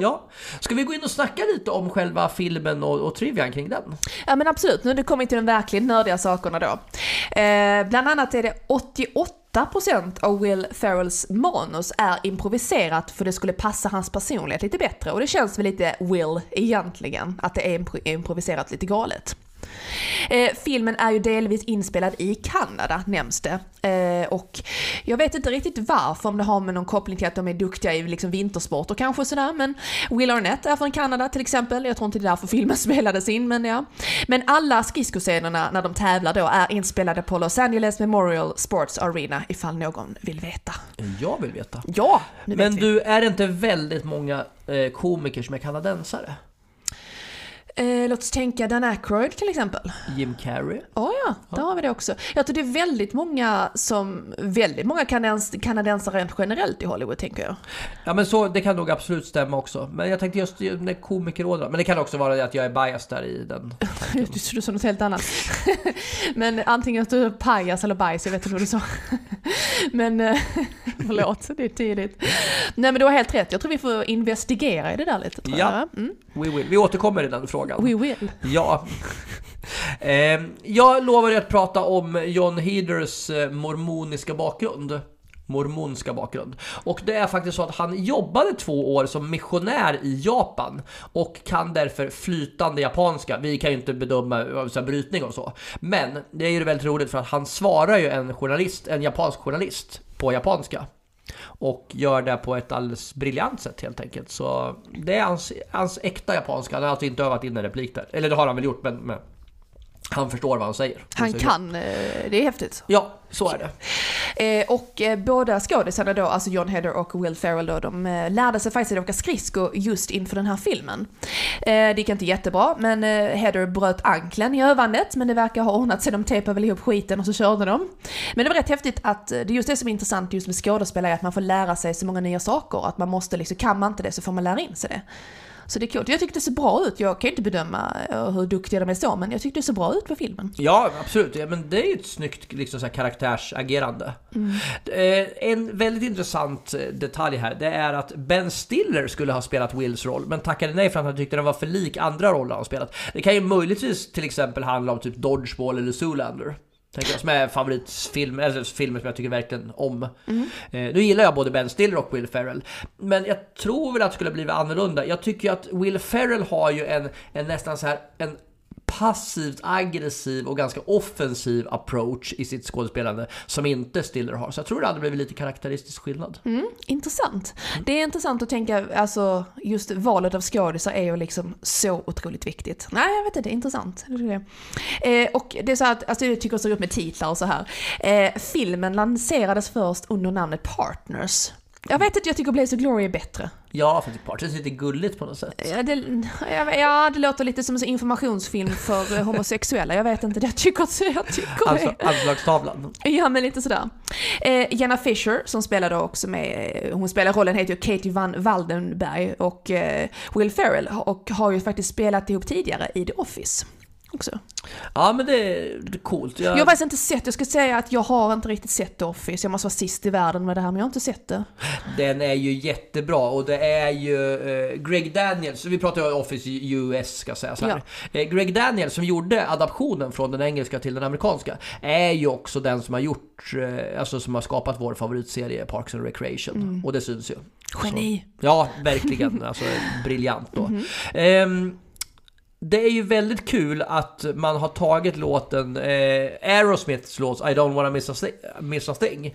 [SPEAKER 2] Ja. Ska vi gå in och snacka lite om själva filmen och, och trivian kring den?
[SPEAKER 1] Ja men absolut, nu har det kommit till de verkligen nördiga sakerna då. Eh, bland annat är det 88% av Will Ferrells manus är improviserat för det skulle passa hans personlighet lite bättre och det känns väl lite Will egentligen, att det är impro- improviserat lite galet. Eh, filmen är ju delvis inspelad i Kanada nämns det. Eh, och jag vet inte riktigt varför, om det har med någon koppling till att de är duktiga i liksom vintersport och kanske sådär. Men Will Arnett är från Kanada till exempel. Jag tror inte det är därför filmen [laughs] spelades in, men ja. Men alla skridskoscenerna när de tävlar då är inspelade på Los Angeles Memorial Sports Arena ifall någon vill veta.
[SPEAKER 2] Jag vill veta.
[SPEAKER 1] Ja, nu
[SPEAKER 2] Men
[SPEAKER 1] vet vi.
[SPEAKER 2] du, är det inte väldigt många eh, komiker som är kanadensare?
[SPEAKER 1] Eh, låt oss tänka Dan Aykroyd till exempel.
[SPEAKER 2] Jim Carrey?
[SPEAKER 1] Oh ja, där har vi det också. Jag tror det är väldigt många som, väldigt många kanadens, kanadensare rent generellt i Hollywood tänker jag.
[SPEAKER 2] Ja men så, det kan nog absolut stämma också. Men jag tänkte just med komikerrådet. Men det kan också vara det att jag är biased där i den. [laughs]
[SPEAKER 1] Du, du sa något helt annat. [laughs] Men antingen att du är pajas eller bajs, jag vet inte vad du sa. [laughs] Men eh, [laughs] förlåt, det är tidigt. Nej men du har helt rätt, jag tror vi får investigera i det där lite.
[SPEAKER 2] Ja.
[SPEAKER 1] Mm.
[SPEAKER 2] We will. Vi återkommer i den frågan.
[SPEAKER 1] We will.
[SPEAKER 2] Ja. [laughs] Eh, jag lovade att prata om John Heeders eh, mormoniska bakgrund. Mormonska bakgrund. Och det är faktiskt så att han jobbade två år som missionär i Japan och kan därför flytande japanska. Vi kan ju inte bedöma eh, så här, brytning och så. Men det är ju väldigt roligt för att han svarar ju en journalist, en japansk journalist på japanska. Och gör det på ett alldeles briljant sätt helt enkelt. Så det är hans, hans äkta japanska. Han har alltså inte övat in en replik där. Eller det har han väl gjort men, men han förstår vad han säger.
[SPEAKER 1] Han kan, eh, det är häftigt.
[SPEAKER 2] Ja, så är det.
[SPEAKER 1] Eh, och eh, båda skådisarna då, alltså John Heder och Will Ferrell då, de eh, lärde sig faktiskt att åka skridskor just inför den här filmen. Det gick inte jättebra, men Heder bröt anklen i övandet, men det verkar ha ordnat sig. De tejpade väl ihop skiten och så körde de. Men det var rätt häftigt att, det är just det som är intressant just med skådespelare, att man får lära sig så många nya saker. Att man måste liksom, kan man inte det så får man lära in sig det. Så det är coolt. Jag tyckte det såg bra ut. Jag kan ju inte bedöma eh, hur duktiga de är så, men jag tyckte det såg bra ut på filmen.
[SPEAKER 2] Ja, absolut. Ja, men det är ju ett snyggt liksom, så här, karaktärsagerande. Eh, en väldigt intressant eh, detalj här, det är att Ben Stiller skulle ha spelat Wills roll, men tackade nej för att han tyckte den var för lik andra roller han spelat. Det kan ju möjligtvis till exempel handla om typ Dodgeball eller Zoolander. Tänker jag, som är favoritfilm, eller filmer som jag tycker verkligen om. Eh, nu gillar jag både Ben Stiller och Will Ferrell. Men jag tror väl att det skulle bli annorlunda. Jag tycker att Will Ferrell har ju en, en nästan så här en passivt aggressiv och ganska offensiv approach i sitt skådespelande som inte Stiller har. Så jag tror det hade blivit lite karaktäristisk skillnad.
[SPEAKER 1] Mm, intressant. Det är intressant att tänka, alltså just valet av skådisar är ju liksom så otroligt viktigt. Nej, jag vet inte, det är intressant. Eh, och det är så att, alltså jag tycker också upp med titlar och så här. Eh, filmen lanserades först under namnet Partners. Jag vet inte, jag tycker Blaze of Glory är bättre.
[SPEAKER 2] Ja, för typ är lite gulligt på något sätt.
[SPEAKER 1] Ja det, ja, det låter lite som en informationsfilm för eh, homosexuella. Jag vet inte, jag tycker, jag tycker
[SPEAKER 2] Alltså
[SPEAKER 1] det.
[SPEAKER 2] anslagstavlan.
[SPEAKER 1] Ja, men lite sådär. Eh, Jenna Fisher, som spelar då också med, eh, hon spelar rollen heter ju Katie Van Waldenberg och eh, Will Ferrell och har ju faktiskt spelat ihop tidigare i The Office. Också.
[SPEAKER 2] Ja, men det är coolt. Jag,
[SPEAKER 1] Jag har faktiskt inte sett, jag ska säga att jag har inte riktigt sett The Office, jag måste vara sist i världen med det här men jag har inte sett det.
[SPEAKER 2] Den är ju jättebra och det är ju eh, Greg Daniels, vi pratar ju om Office US ska jag säga så här. Eh, Greg Daniels som gjorde adaptionen från den engelska till den amerikanska är ju också den som har gjort, eh, alltså som har skapat vår favoritserie Parks and Recreation. Och det syns ju.
[SPEAKER 1] Geni.
[SPEAKER 2] Ja, verkligen. Alltså [laughs] briljant då. Ehm, det är ju väldigt kul att man har tagit låten eh, Aerosmiths låt I don't wanna miss a, miss a thing.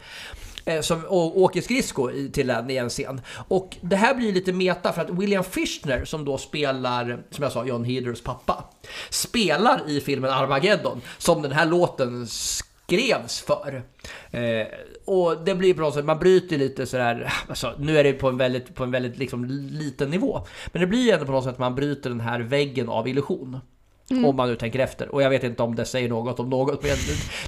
[SPEAKER 2] eh, som åker skridsko i- till den i en scen. Och det här blir lite meta för att William Fishner som då spelar, som jag sa, John Heders pappa, spelar i filmen Armageddon som den här låten skrevs för. Eh, och det blir på något sätt, man bryter lite sådär, alltså, nu är det på en väldigt, på en väldigt liksom, liten nivå. Men det blir ju ändå på något sätt att man bryter den här väggen av illusion. Om man nu tänker efter. Och jag vet inte om det säger något om något, men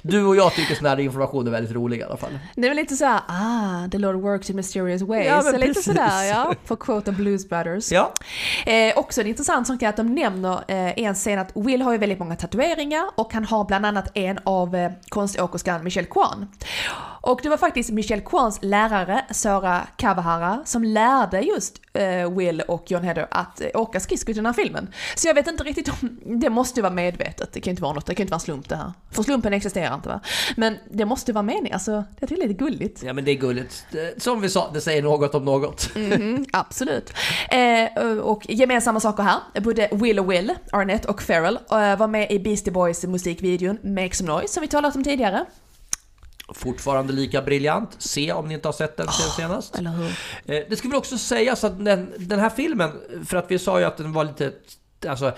[SPEAKER 2] du och jag tycker sån här information är väldigt rolig i alla fall.
[SPEAKER 1] Det är väl lite såhär, ah, the Lord works in mysterious ways.
[SPEAKER 2] Ja, men
[SPEAKER 1] Så lite sådär ja, för quote the Blues Brothers.
[SPEAKER 2] Ja,
[SPEAKER 1] Eh, också en intressant sak är att de nämner eh, en scen att Will har ju väldigt många tatueringar och han har bland annat en av eh, konståkerskan Michelle Kwan. Och det var faktiskt Michelle Kwans lärare, Sara Kawahara, som lärde just eh, Will och John Heder att eh, åka skridskor i den här filmen. Så jag vet inte riktigt om, det måste ju vara medvetet, det kan inte vara något, det kan inte vara en slump det här. För slumpen existerar inte va? Men det måste vara meningen, alltså det är lite gulligt.
[SPEAKER 2] ja men det är gulligt. Som vi sa, det säger något om något.
[SPEAKER 1] Mhm, [laughs] absolut. Eh, och gemensamma saker här. Både Will och Will, Arnett och Farrell eh, var med i Beastie Boys musikvideon Make Some Noise som vi talat om tidigare.
[SPEAKER 2] Fortfarande lika briljant. Se om ni inte har sett den sen senast.
[SPEAKER 1] Eller hur?
[SPEAKER 2] Eh, Det ska väl också sägas att den, den här filmen, för att vi sa ju att den var lite Alltså,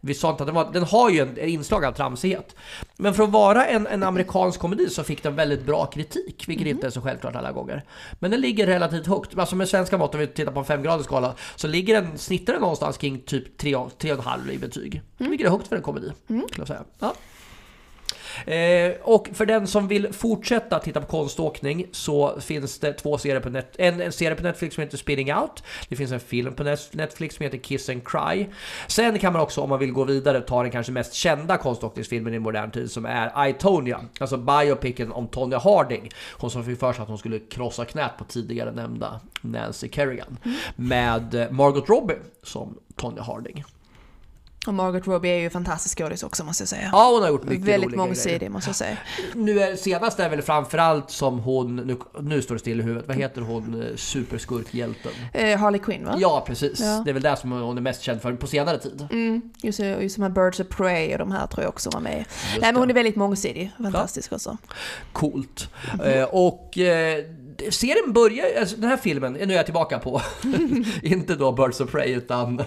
[SPEAKER 2] vi sa inte att den var, den har ju en, inslag av tramsighet. Men för att vara en, en amerikansk komedi så fick den väldigt bra kritik, vilket inte är så självklart alla gånger. Men den ligger relativt högt. Alltså med svenska mått, om vi tittar på en femgradig skala, så ligger den, snittar den någonstans kring typ 3,5 i betyg. Vilket är högt för en komedi, skulle jag säga. Ja. Eh, och för den som vill fortsätta titta på konståkning så finns det två serier på net, en, en serie på Netflix som heter Spinning Out. Det finns en film på Net- Netflix som heter Kiss and Cry. Sen kan man också om man vill gå vidare ta den kanske mest kända konståkningsfilmen i modern tid som är I, Tonya. Alltså biopicen om Tonya Harding. Hon som fick för sig att hon skulle krossa knät på tidigare nämnda Nancy Kerrigan. Med eh, Margot Robbie som Tonya Harding.
[SPEAKER 1] Och Margot Robbie är ju fantastisk skådis också måste jag säga.
[SPEAKER 2] Ja, hon har gjort mycket
[SPEAKER 1] Väldigt mångsidig måste jag säga.
[SPEAKER 2] Nu är senast är väl framförallt som hon, nu, nu står det still i huvudet, vad heter hon, eh, superskurkhjälten?
[SPEAKER 1] Eh, Harley Quinn va?
[SPEAKER 2] Ja precis,
[SPEAKER 1] Ja.
[SPEAKER 2] det är väl där som hon är mest känd för på senare tid.
[SPEAKER 1] Mm, just, det, just de här Birds of Prey och de här tror jag också var med.
[SPEAKER 2] Just
[SPEAKER 1] Nej men
[SPEAKER 2] det.
[SPEAKER 1] hon är väldigt mångsidig, fantastisk också.
[SPEAKER 2] Coolt.
[SPEAKER 1] Mhm.
[SPEAKER 2] Eh, och eh, serien börjar, alltså den här filmen, nu är jag tillbaka på, [laughs] inte då Birds of Prey utan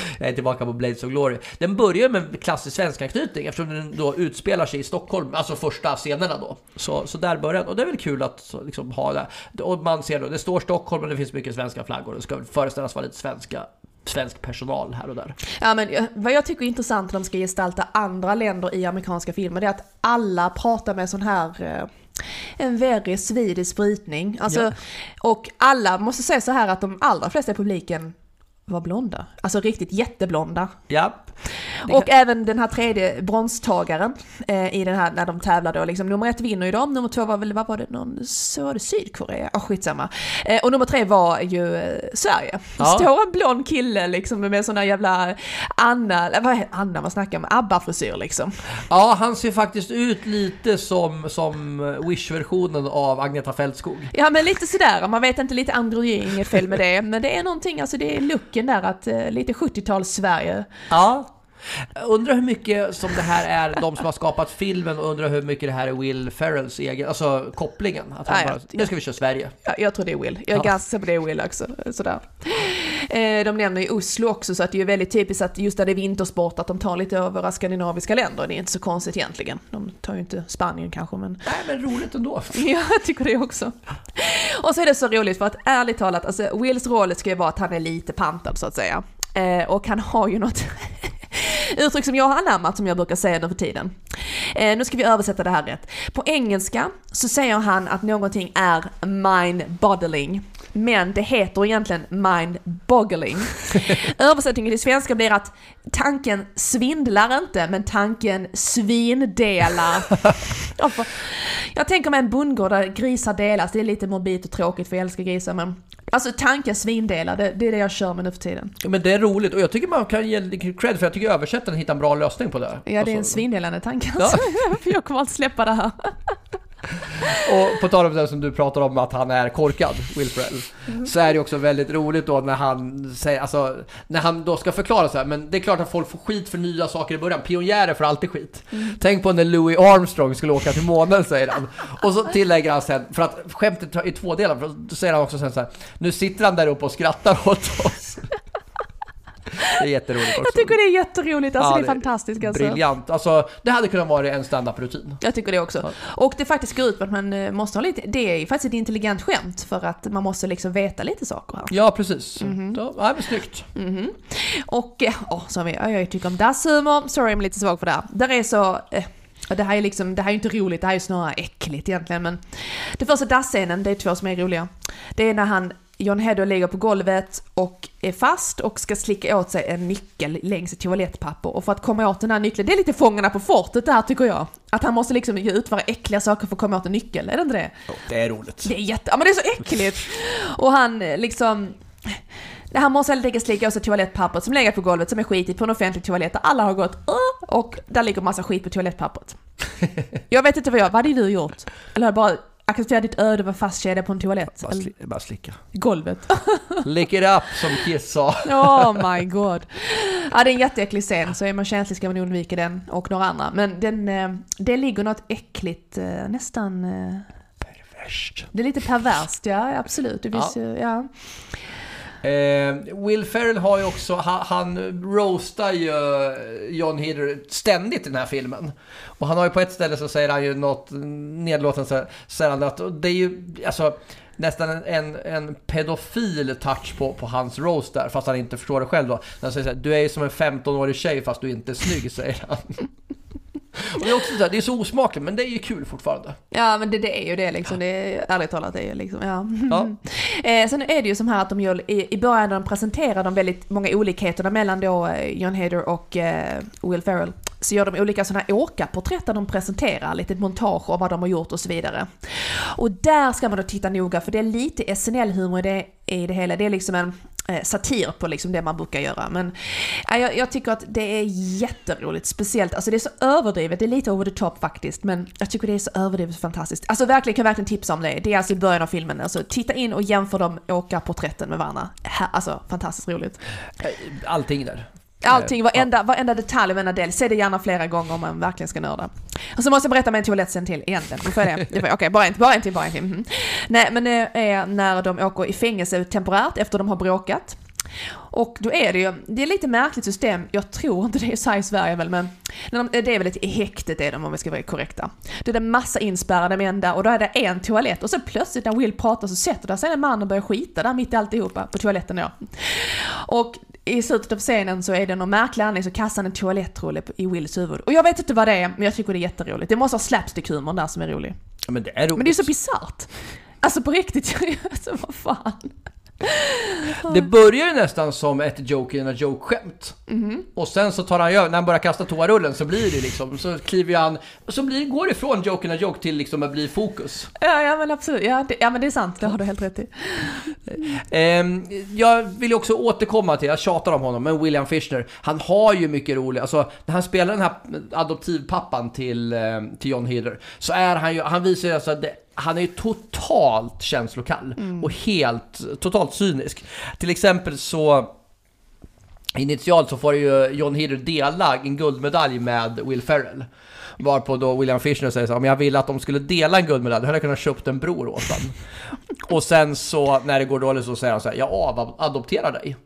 [SPEAKER 2] [laughs] jag är tillbaka på Blades of Glory. Den börjar med klassisk svensk anknytning eftersom den då utspelar sig i Stockholm, alltså första scenerna då. Så, så där börjar den. Och det är väl kul att liksom, ha det. Och man ser då, det står Stockholm och det finns mycket svenska flaggor. Det ska föreställas vara lite svenska, svensk personal här och där.
[SPEAKER 1] Ja, men vad jag tycker är intressant när de ska gestalta andra länder i amerikanska filmer, det är att alla pratar med sån här eh, en very swedish brytning. Alltså,
[SPEAKER 2] Ja.
[SPEAKER 1] Och alla måste säga så här att de allra flesta i publiken var blonda. Alltså riktigt jätteblonda.
[SPEAKER 2] Ja. Det
[SPEAKER 1] Och
[SPEAKER 2] kan-
[SPEAKER 1] även den här tredje bronstagaren eh, i den här när de tävlar då, liksom, nummer ett vinner ju dem, nummer två var väl, vad var det, någon, så var det Sydkorea? Ja, skitsamma. Eh, och nummer tre var ju eh, Sverige.
[SPEAKER 2] Ja.
[SPEAKER 1] Står en blond kille liksom med sån där jävla Anna, vad heter Anna, vad snackar om? ABBA-frisyr liksom.
[SPEAKER 2] ja, han ser faktiskt ut lite som, som Wish-versionen av Agneta Fältskog.
[SPEAKER 1] Ja men lite sådär, man vet inte, lite androgyn, inget fel med det. Men det är någonting, alltså det är looken där att eh, lite 70-tals-Sverige.
[SPEAKER 2] Ja. Jag Undrar hur mycket som det här är de som har skapat filmen och undrar hur mycket det här är Will Ferrells egen, alltså kopplingen. Att han
[SPEAKER 1] Nej,
[SPEAKER 2] bara, nu ska vi köra Sverige.
[SPEAKER 1] Ja, jag tror det är Will. Jag är
[SPEAKER 2] Ja.
[SPEAKER 1] ganska säker på det är Will också. Sådär. Eh, de nämner ju Oslo också, så att det är ju väldigt typiskt att just där det är vintersport, att de tar lite av våra skandinaviska länder. Det är inte så konstigt egentligen. De tar ju inte Spanien kanske, men
[SPEAKER 2] Nej men roligt ändå. [laughs]
[SPEAKER 1] ja, jag tycker det också. Och så är det så roligt för att ärligt talat, alltså Wills roll ska ju vara att han är lite pantad så att säga. Eh, och han har ju något [laughs] uttryck som jag har anammat som jag brukar säga nu för tiden. Eh, nu ska vi översätta det här rätt. På engelska så säger han att någonting är mind-boggling. Men det heter egentligen mind-boggling. [laughs] Översättningen till svenska blir att tanken svindlar inte, men tanken svindelar. [laughs] Jag tänker mig en bondgård där grisar delas, det är lite morbid och tråkigt för jag älskar grisar men Alltså tanken svindelar, det, det är det jag kör med nu för tiden.
[SPEAKER 2] Ja, Men det är roligt och jag tycker man kan ge cred för jag tycker översättaren hittar en bra lösning på det.
[SPEAKER 1] Ja det är en
[SPEAKER 2] Alltså,
[SPEAKER 1] svindelande tanke alltså. [laughs] Jag kommer att släppa det här.
[SPEAKER 2] Och på tal om det som du pratar om att han är korkad, Will Ferrell, så är det också väldigt roligt då när han säger, alltså, när han då ska förklara så här, men det är klart att folk får skit för nya saker i början, pionjärer får alltid skit. Tänk på när Louis Armstrong skulle åka till månen, säger han. Och så tillägger han sen, för att skämtet i två delar, för då säger han också sen så här, nu sitter han där uppe och skrattar åt oss. Det är jätteroligt också.
[SPEAKER 1] Jag tycker det är jätteroligt, alltså
[SPEAKER 2] Ja,
[SPEAKER 1] det är fantastiskt alltså.
[SPEAKER 2] Briljant. Alltså, det hade kunnat vara en stand-up-rutin.
[SPEAKER 1] Jag tycker det också. Och det faktiskt går ut på att man eh, måste ha lite, det är faktiskt ett intelligent skämt för att man måste liksom veta lite saker här.
[SPEAKER 2] Ja, precis.
[SPEAKER 1] Mhm.
[SPEAKER 2] Ja, nej, men snyggt.
[SPEAKER 1] Mhm. Och, eh, åh, som vi, ja, jag tycker om dasshumor, sorry jag är lite svag för det här. Där är så, eh, det här är liksom, det här är inte roligt, det här är snarare äckligt egentligen men det första dassscenen, det är två som är roliga. Det är när han, John Hedder ligger på golvet och är fast och ska slicka åt sig en nyckel längs ett toalettpapper och för att komma åt den här nyckeln, det är lite Fångarna på fortet det här tycker jag. Att han måste liksom utföra äckliga saker för att komma åt en nyckel, är det inte det?
[SPEAKER 2] Det är roligt.
[SPEAKER 1] Det är jätte, ja men det är så äckligt! Och han eh, liksom... Han måste helt enkelt slicka åt sig toalettpappret som ligger på golvet som är skitigt på en offentlig toalett där alla har gått och där ligger massa skit på toalettpappret. [laughs] Jag vet inte vad jag, vad hade du gjort? Eller bara accepterat ditt öde var fastkedjad på en toalett?
[SPEAKER 2] Bara, sli, bara slicka.
[SPEAKER 1] golvet? [laughs]
[SPEAKER 2] Lick it up, som Kiss sa.
[SPEAKER 1] Oh my god. Ja det är en jätteäcklig scen så är man känslig ska man undvika den och några andra. Men den, eh, det ligger något äckligt, eh, nästan... eh,
[SPEAKER 2] Värst.
[SPEAKER 1] Det är lite perverst, ja absolut. Det finns ju, ja.
[SPEAKER 2] Eh, Will Ferrell har ju också, han, han roastar ju eh, John Heder ständigt i den här filmen. Och han har ju på ett ställe så säger han ju något nedlåtande så säger han att det är ju alltså nästan en, en, en pedofil touch på, på hans roast där, fast han inte förstår det själv då. Han säger så här, du är ju som en 15-årig tjej fast du inte är snygg, säger han. Och det är också så här, det är så osmakligt, men det är ju kul fortfarande.
[SPEAKER 1] Ja men det, det är ju det liksom, det är, ärligt talat det är ju liksom, ja.
[SPEAKER 2] Ja. [laughs]
[SPEAKER 1] Eh, sen är det ju som här att de gör, i, i början när de presenterar de väldigt många olikheterna mellan då eh, John Hader och eh, Will Ferrell så gör de olika sådana åkarporträtt där de presenterar lite montage av vad de har gjort och så vidare. Och där ska man då titta noga för det är lite SNL-humor i det, i det hela. Det är liksom en Eh, satir på liksom det man brukar göra. Men eh, jag, jag tycker att det är jätteroligt, speciellt, alltså det är så överdrivet, det är lite over the top faktiskt, men jag tycker det är så överdrivet fantastiskt. Alltså verkligen, kan verkligen tipsa om det. Det är alltså i början av filmen, alltså titta in och jämför de åkarporträtten med varandra. Alltså fantastiskt roligt.
[SPEAKER 2] Eh, allting där.
[SPEAKER 1] Allting, varenda, varenda detalj, varenda del. Se det gärna flera gånger om man verkligen ska nörda. Och så måste jag berätta med en toalettscen till egentligen. Nu får jag det. Okej, bara en, bara en till, bara en till. Mhm. Nej, men det är när de åker i fängelse temporärt efter de har bråkat. Och då är det ju, det är lite märkligt system, jag tror inte det är så här i Sverige väl, men de, det är väl i häktet är de om vi ska vara korrekta. Det är det massa inspärrade män där och då är det en toalett och så plötsligt när Will pratar så sätter där sig en man och börjar skita där mitt i alltihopa, på toaletten då. Och i slutet av scenen så är det någon märklig anledning så kastar han en toalettrulle i Wills huvud. Och jag vet inte vad det är, men jag tycker det är jätteroligt. Det måste ha slapstick-humorn där som är rolig.
[SPEAKER 2] Ja, men det är roligt.
[SPEAKER 1] Men det är så bisarrt. Alltså på riktigt, [laughs] alltså vad fan.
[SPEAKER 2] Det börjar ju nästan som ett joke in a joke-skämt.
[SPEAKER 1] Mhm.
[SPEAKER 2] Och sen så tar han ju när han börjar kasta toarullen så blir det liksom, så kliver han, så blir, går det från joke in joke till liksom att bli fokus.
[SPEAKER 1] Ja, ja men absolut. Ja, det, ja men det är sant, det har du helt rätt i.
[SPEAKER 2] Ehm, jag vill också återkomma till, jag tjatar om honom, men William Fichtner, han har ju mycket roligt, alltså när han spelar den här adoptivpappan till, ehm, till John Heder, så är han ju, han visar ju alltså att det, han är ju totalt känslokall och helt, totalt cynisk. Till exempel så Initialt så får ju John Heder dela en guldmedalj med Will Ferrell. Varpå då William Fichtner säger så om jag ville att de skulle dela en guldmedalj, då hade jag kunnat köpt en bror åt dem. [laughs] Och sen så när det går dåligt så säger han så här, jag avadopterar dig.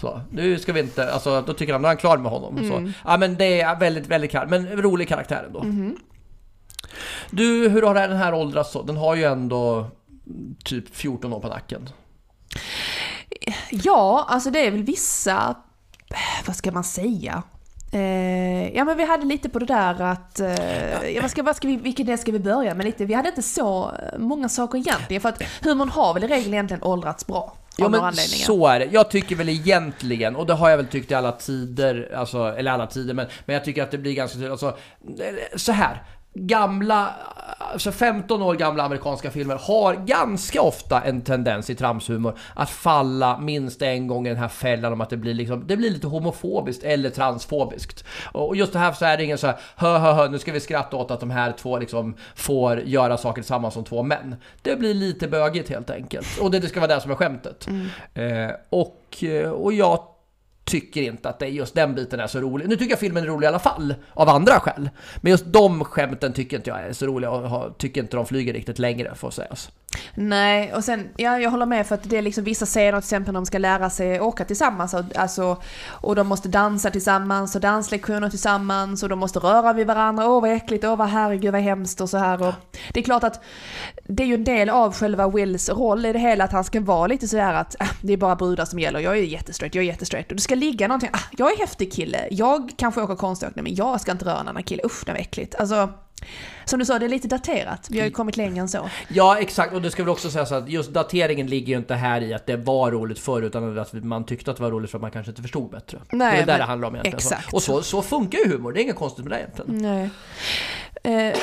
[SPEAKER 2] Så, nu ska vi inte, alltså då tycker han, då är han klar med honom. Så, ja men det är väldigt, väldigt kar- men rolig karaktär ändå. Du, hur har den här åldrats så? Den har ju ändå typ 14 år på nacken.
[SPEAKER 1] Ja, alltså det är väl vissa, vad ska man säga? Eh, ja men vi hade lite på det där att, eh, ja, vad ska, vad ska vi, vilken del ska vi börja med lite? Vi hade inte så många saker egentligen för att humorn har väl i regel egentligen åldrats bra.
[SPEAKER 2] Ja men så är det. Jag tycker väl egentligen, och det har jag väl tyckt i alla tider, alltså, eller alla tider, men, men jag tycker att det blir ganska tydligt, alltså, så här. Gamla, alltså 15 år gamla amerikanska filmer har ganska ofta en tendens i tramshumor att falla minst en gång i den här fällan om att det blir, liksom, det blir lite homofobiskt eller transfobiskt. Och just det här så är det ingen så här hö hö hö nu ska vi skratta åt att de här två liksom får göra saker tillsammans som två män. Det blir lite bögigt helt enkelt. Och det, det ska vara det som är skämtet. Eh, och, och jag tycker inte att det just den biten är så rolig. Nu tycker jag filmen är rolig i alla fall, av andra skäl. Men just de skämten tycker inte jag är så roliga och tycker inte de flyger riktigt längre, får sägas.
[SPEAKER 1] Nej, och sen, ja jag håller med för att det är liksom vissa scener till exempel när de ska lära sig åka tillsammans och, alltså, och de måste dansa tillsammans och danslektioner tillsammans och de måste röra vid varandra, åh vad äckligt, åh vad herregud vad hemskt och så här och det är klart att det är ju en del av själva Wills roll i det hela att han ska vara lite sådär att äh, det är bara brudar som gäller, jag är jättestraight, jag är jättestraight. Och det ska ligga någonting, ah, jag är häftig kille, jag kanske åker konståkning men jag ska inte röra en annan kille, usch det var äckligt. Alltså, som du sa, det är lite daterat, vi har ju kommit längre än så.
[SPEAKER 2] Ja, exakt. Och det ska väl också sägas att just dateringen ligger ju inte här i att det var roligt förr, utan att man tyckte att det var roligt för att man kanske inte förstod bättre.
[SPEAKER 1] Nej,
[SPEAKER 2] det är det det handlar om egentligen.
[SPEAKER 1] exakt.
[SPEAKER 2] Och så, så funkar ju humor, det är inget konstigt med det egentligen.
[SPEAKER 1] Nej. Eh,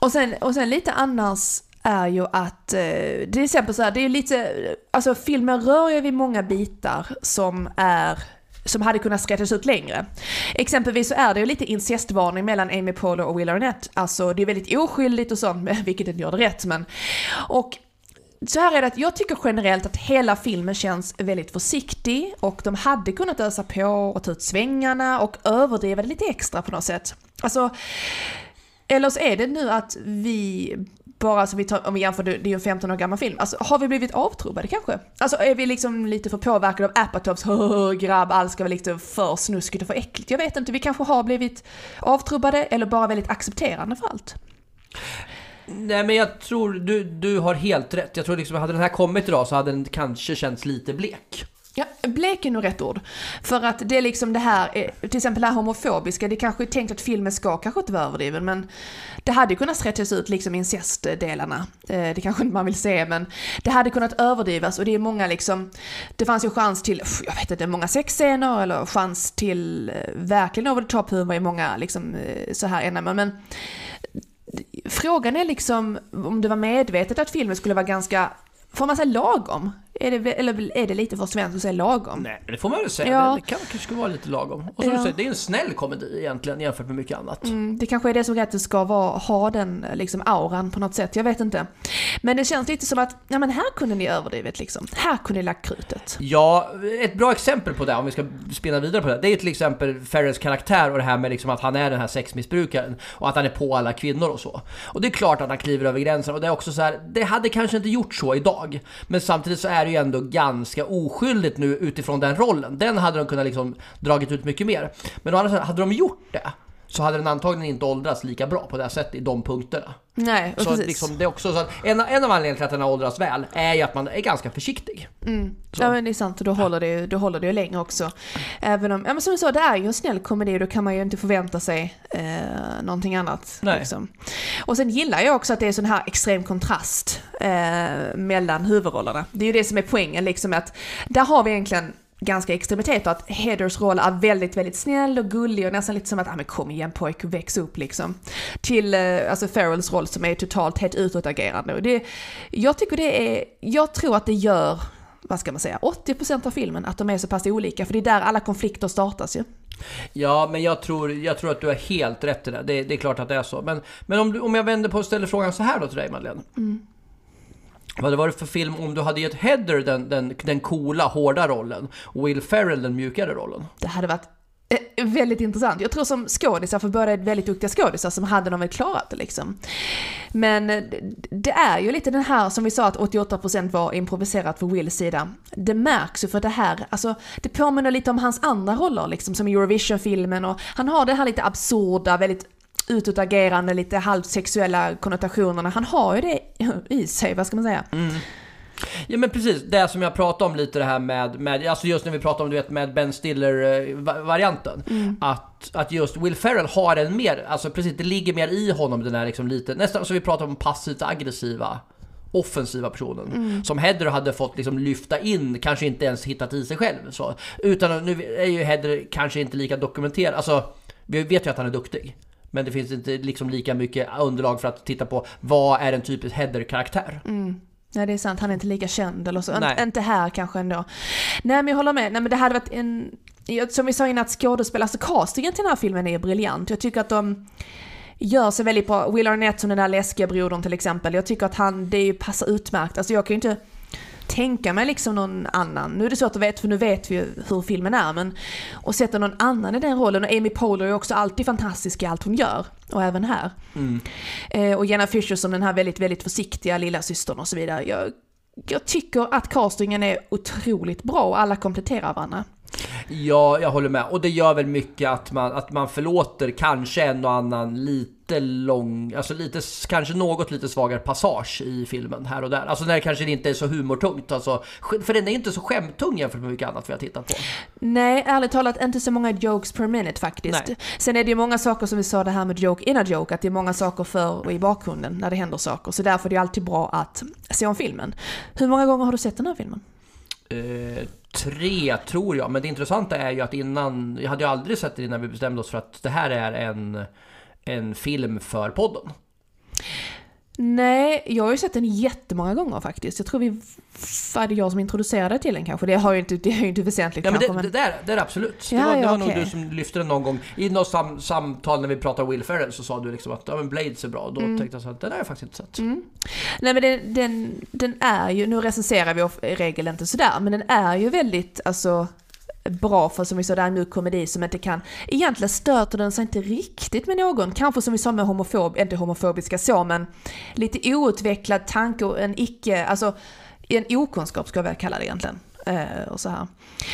[SPEAKER 1] och, sen, och sen lite annars är ju att, eh, till exempel så här, det är lite, alltså filmen rör ju vid många bitar som är som hade kunnat sträckas ut längre. Exempelvis så är det ju lite incestvarning mellan Amy Poehler och Will Arnett. Alltså det är väldigt oskyldigt och sånt, [laughs] vilket inte gör det rätt men. Och så här är det att jag tycker generellt att hela filmen känns väldigt försiktig och de hade kunnat ösa på och ta ut svängarna och överdriva det lite extra på något sätt. Alltså, eller så är det nu att vi bara, alltså vi tar, om vi jämför, det är ju en 15 år gammal film, alltså har vi blivit avtrubbade kanske? Alltså är vi liksom lite för påverkade av Apatows grabb, allt ska vara lite för snuskigt och för äckligt? Jag vet inte, vi kanske har blivit avtrubbade eller bara väldigt accepterande för allt.
[SPEAKER 2] Nej men jag tror du, du har helt rätt. Jag tror liksom hade den här kommit idag så hade den kanske känts lite blek.
[SPEAKER 1] Ja, blek är nog rätt ord. För att det är liksom det här, eh, till exempel det här homofobiska, det kanske är tänkt att filmen ska kanske inte vara överdriven, men det hade ju kunnat stretchas ut liksom incestdelarna. Eh, det kanske inte man vill se, men det hade kunnat överdrivas och det är många liksom, det fanns ju chans till, jag vet inte, många sexscener eller chans till eh, verkligen over the top humor i många liksom så här ändamål men Frågan är liksom om det var medvetet att filmen skulle vara ganska, får man säga lagom? Är det, eller är det lite för svenskt att säga lagom?
[SPEAKER 2] Nej, det får man väl säga.
[SPEAKER 1] Ja.
[SPEAKER 2] Det, kan kanske vara lite lagom. Och som
[SPEAKER 1] Ja.
[SPEAKER 2] du säger, det är en snäll komedi egentligen jämfört med mycket annat.
[SPEAKER 1] Mm, det kanske är det som är att det ska vara, ha den liksom auran på något sätt, jag vet inte. Men det känns lite som att, ja men här kunde ni överdrivit liksom. Här kunde ni lagt krutet.
[SPEAKER 2] Ja, ett bra exempel på det, om vi ska spinna vidare på det, det är till exempel Ferrens karaktär och det här med liksom att han är den här sexmissbrukaren och att han är på alla kvinnor och så. Och det är klart att han kliver över gränsen och det är också så här, det hade kanske inte gjort så idag. Men samtidigt så är det ju ändå ganska oskyldigt nu utifrån den rollen. Den hade de kunnat liksom dragit ut mycket mer. Men å andra sidan, hade de gjort det så hade den antagligen inte åldrats lika bra på det här sättet i de punkterna.
[SPEAKER 1] Nej,
[SPEAKER 2] Så
[SPEAKER 1] precis.
[SPEAKER 2] liksom, det också så att en, en av anledningarna till att den har åldrats väl är ju att man är ganska försiktig.
[SPEAKER 1] Mm. Ja men det är sant, och då håller det ju, då håller det ju länge också. Även om, ja men som du sa, det är ju en snäll komedi och då kan man ju inte förvänta sig eh, någonting annat.
[SPEAKER 2] Nej.
[SPEAKER 1] Liksom. Och sen gillar jag också att det är sån här extrem kontrast eh, mellan huvudrollerna. Det är ju det som är poängen, liksom att där har vi egentligen ganska extremiteter, att Heathers roll är väldigt, väldigt snäll och gullig och nästan lite som att, ah, men kom igen pojk, väx upp liksom. Till eh, alltså Farrells roll som är totalt helt utåtagerande. Och det, jag tycker det är, jag tror att det gör, vad ska man säga, 80% av filmen att de är så pass olika, för det är där alla konflikter startas ju.
[SPEAKER 2] Ja, men jag tror, jag tror att du har helt rätt i det. Det, det är klart att det är så. Men, men om, du, om jag vänder på och ställer frågan så här då till dig Madeleine. Vad hade det varit för film om du hade gett Heather den, den, den coola, hårda rollen och Will Ferrell den mjukare rollen?
[SPEAKER 1] Det hade varit eh, väldigt intressant. Jag tror som skådisar, för båda är väldigt duktiga skådisar, som hade de väl klarat det liksom. Men eh, det- det är ju lite den här som vi sa att 88% var improviserat för Wills sida. Det märks ju för det här, alltså det påminner lite om hans andra roller liksom, som i Eurovision-filmen och han har det här lite absurda, väldigt utåtagerande, lite halvt sexuella konnotationerna. Han har ju det i sig, vad ska man säga?
[SPEAKER 2] Ja men precis, det som jag pratade om lite det här med, med alltså just när vi pratade om du vet med Ben Stiller-varianten. Att, att just Will Ferrell har en mer, alltså precis det ligger mer i honom den här liksom lite, nästan som vi pratade om passivt aggressiva offensiva personen. Som Heather hade fått liksom lyfta in, kanske inte ens hittat i sig själv. Så. Utan nu är ju Heather kanske inte lika dokumenterad, alltså vi vet ju att han är duktig. Men det finns inte liksom lika mycket underlag för att titta på vad är en typisk Heather-karaktär.
[SPEAKER 1] Mm. Ja det är sant, han är inte lika känd eller så.
[SPEAKER 2] Nej.
[SPEAKER 1] Inte här kanske ändå. Nej men jag håller med, Nej, men det hade varit en... Som vi sa innan, att skådespel, alltså castingen till den här filmen är briljant. Jag tycker att de gör sig väldigt bra. Will Arnett som den där läskiga brodern till exempel. Jag tycker att han, det passar utmärkt. Alltså jag kan ju inte tänka mig liksom någon annan. Nu är det svårt att veta för nu vet vi ju hur filmen är men att sätta någon annan i den rollen och Amy Poehler är också alltid fantastisk i allt hon gör och även här.
[SPEAKER 2] Mm.
[SPEAKER 1] Eh, och Jenna Fischer som den här väldigt, väldigt försiktiga lilla systern och så vidare. Jag, jag tycker att castingen är otroligt bra och alla kompletterar varandra.
[SPEAKER 2] Ja, jag håller med. Och det gör väl mycket att man, att man förlåter kanske en och annan lite lång, alltså lite, kanske något lite svagare passage i filmen här och där. Alltså när det kanske inte är så humortungt. Alltså, för den är inte så skämtung jämfört med mycket annat vi har tittat på.
[SPEAKER 1] Nej, ärligt talat inte så många jokes per minute faktiskt.
[SPEAKER 2] Nej.
[SPEAKER 1] Sen är det ju många saker som vi sa det här med joke in a joke, att det är många saker för och i bakgrunden när det händer saker. Så därför är det ju alltid bra att se om filmen. Hur många gånger har du sett den här filmen?
[SPEAKER 2] Eh, tre tror jag, men det intressanta är ju att innan, jag hade ju aldrig sett det innan vi bestämde oss för att det här är en, en film för podden.
[SPEAKER 1] Nej, jag har ju sett den jättemånga gånger faktiskt. Jag tror vi var det jag som introducerade till den kanske. Det, har ju inte, det är ju inte väsentligt
[SPEAKER 2] Ja men
[SPEAKER 1] kanske.
[SPEAKER 2] det, det, där, det är absolut. Det
[SPEAKER 1] Ja,
[SPEAKER 2] var, det
[SPEAKER 1] ja,
[SPEAKER 2] var nog
[SPEAKER 1] okej.
[SPEAKER 2] du som lyfte den någon gång. I något sam, samtal när vi pratade Will Ferrell så sa du liksom att ja, men Blades är bra. Då tänkte jag så att den har jag faktiskt inte sett.
[SPEAKER 1] Mm. Nej men den, den, den är ju, nu recenserar vi i regel inte sådär, men den är ju väldigt alltså bra för som vi sa, det är en mjuk komedi som inte kan, egentligen stöter den sig inte riktigt med någon, kanske som vi sa med homofob, inte homofobiska så, men lite outvecklad tanke och en icke, alltså en okunskap ska jag väl kalla det egentligen. Eh, och så här.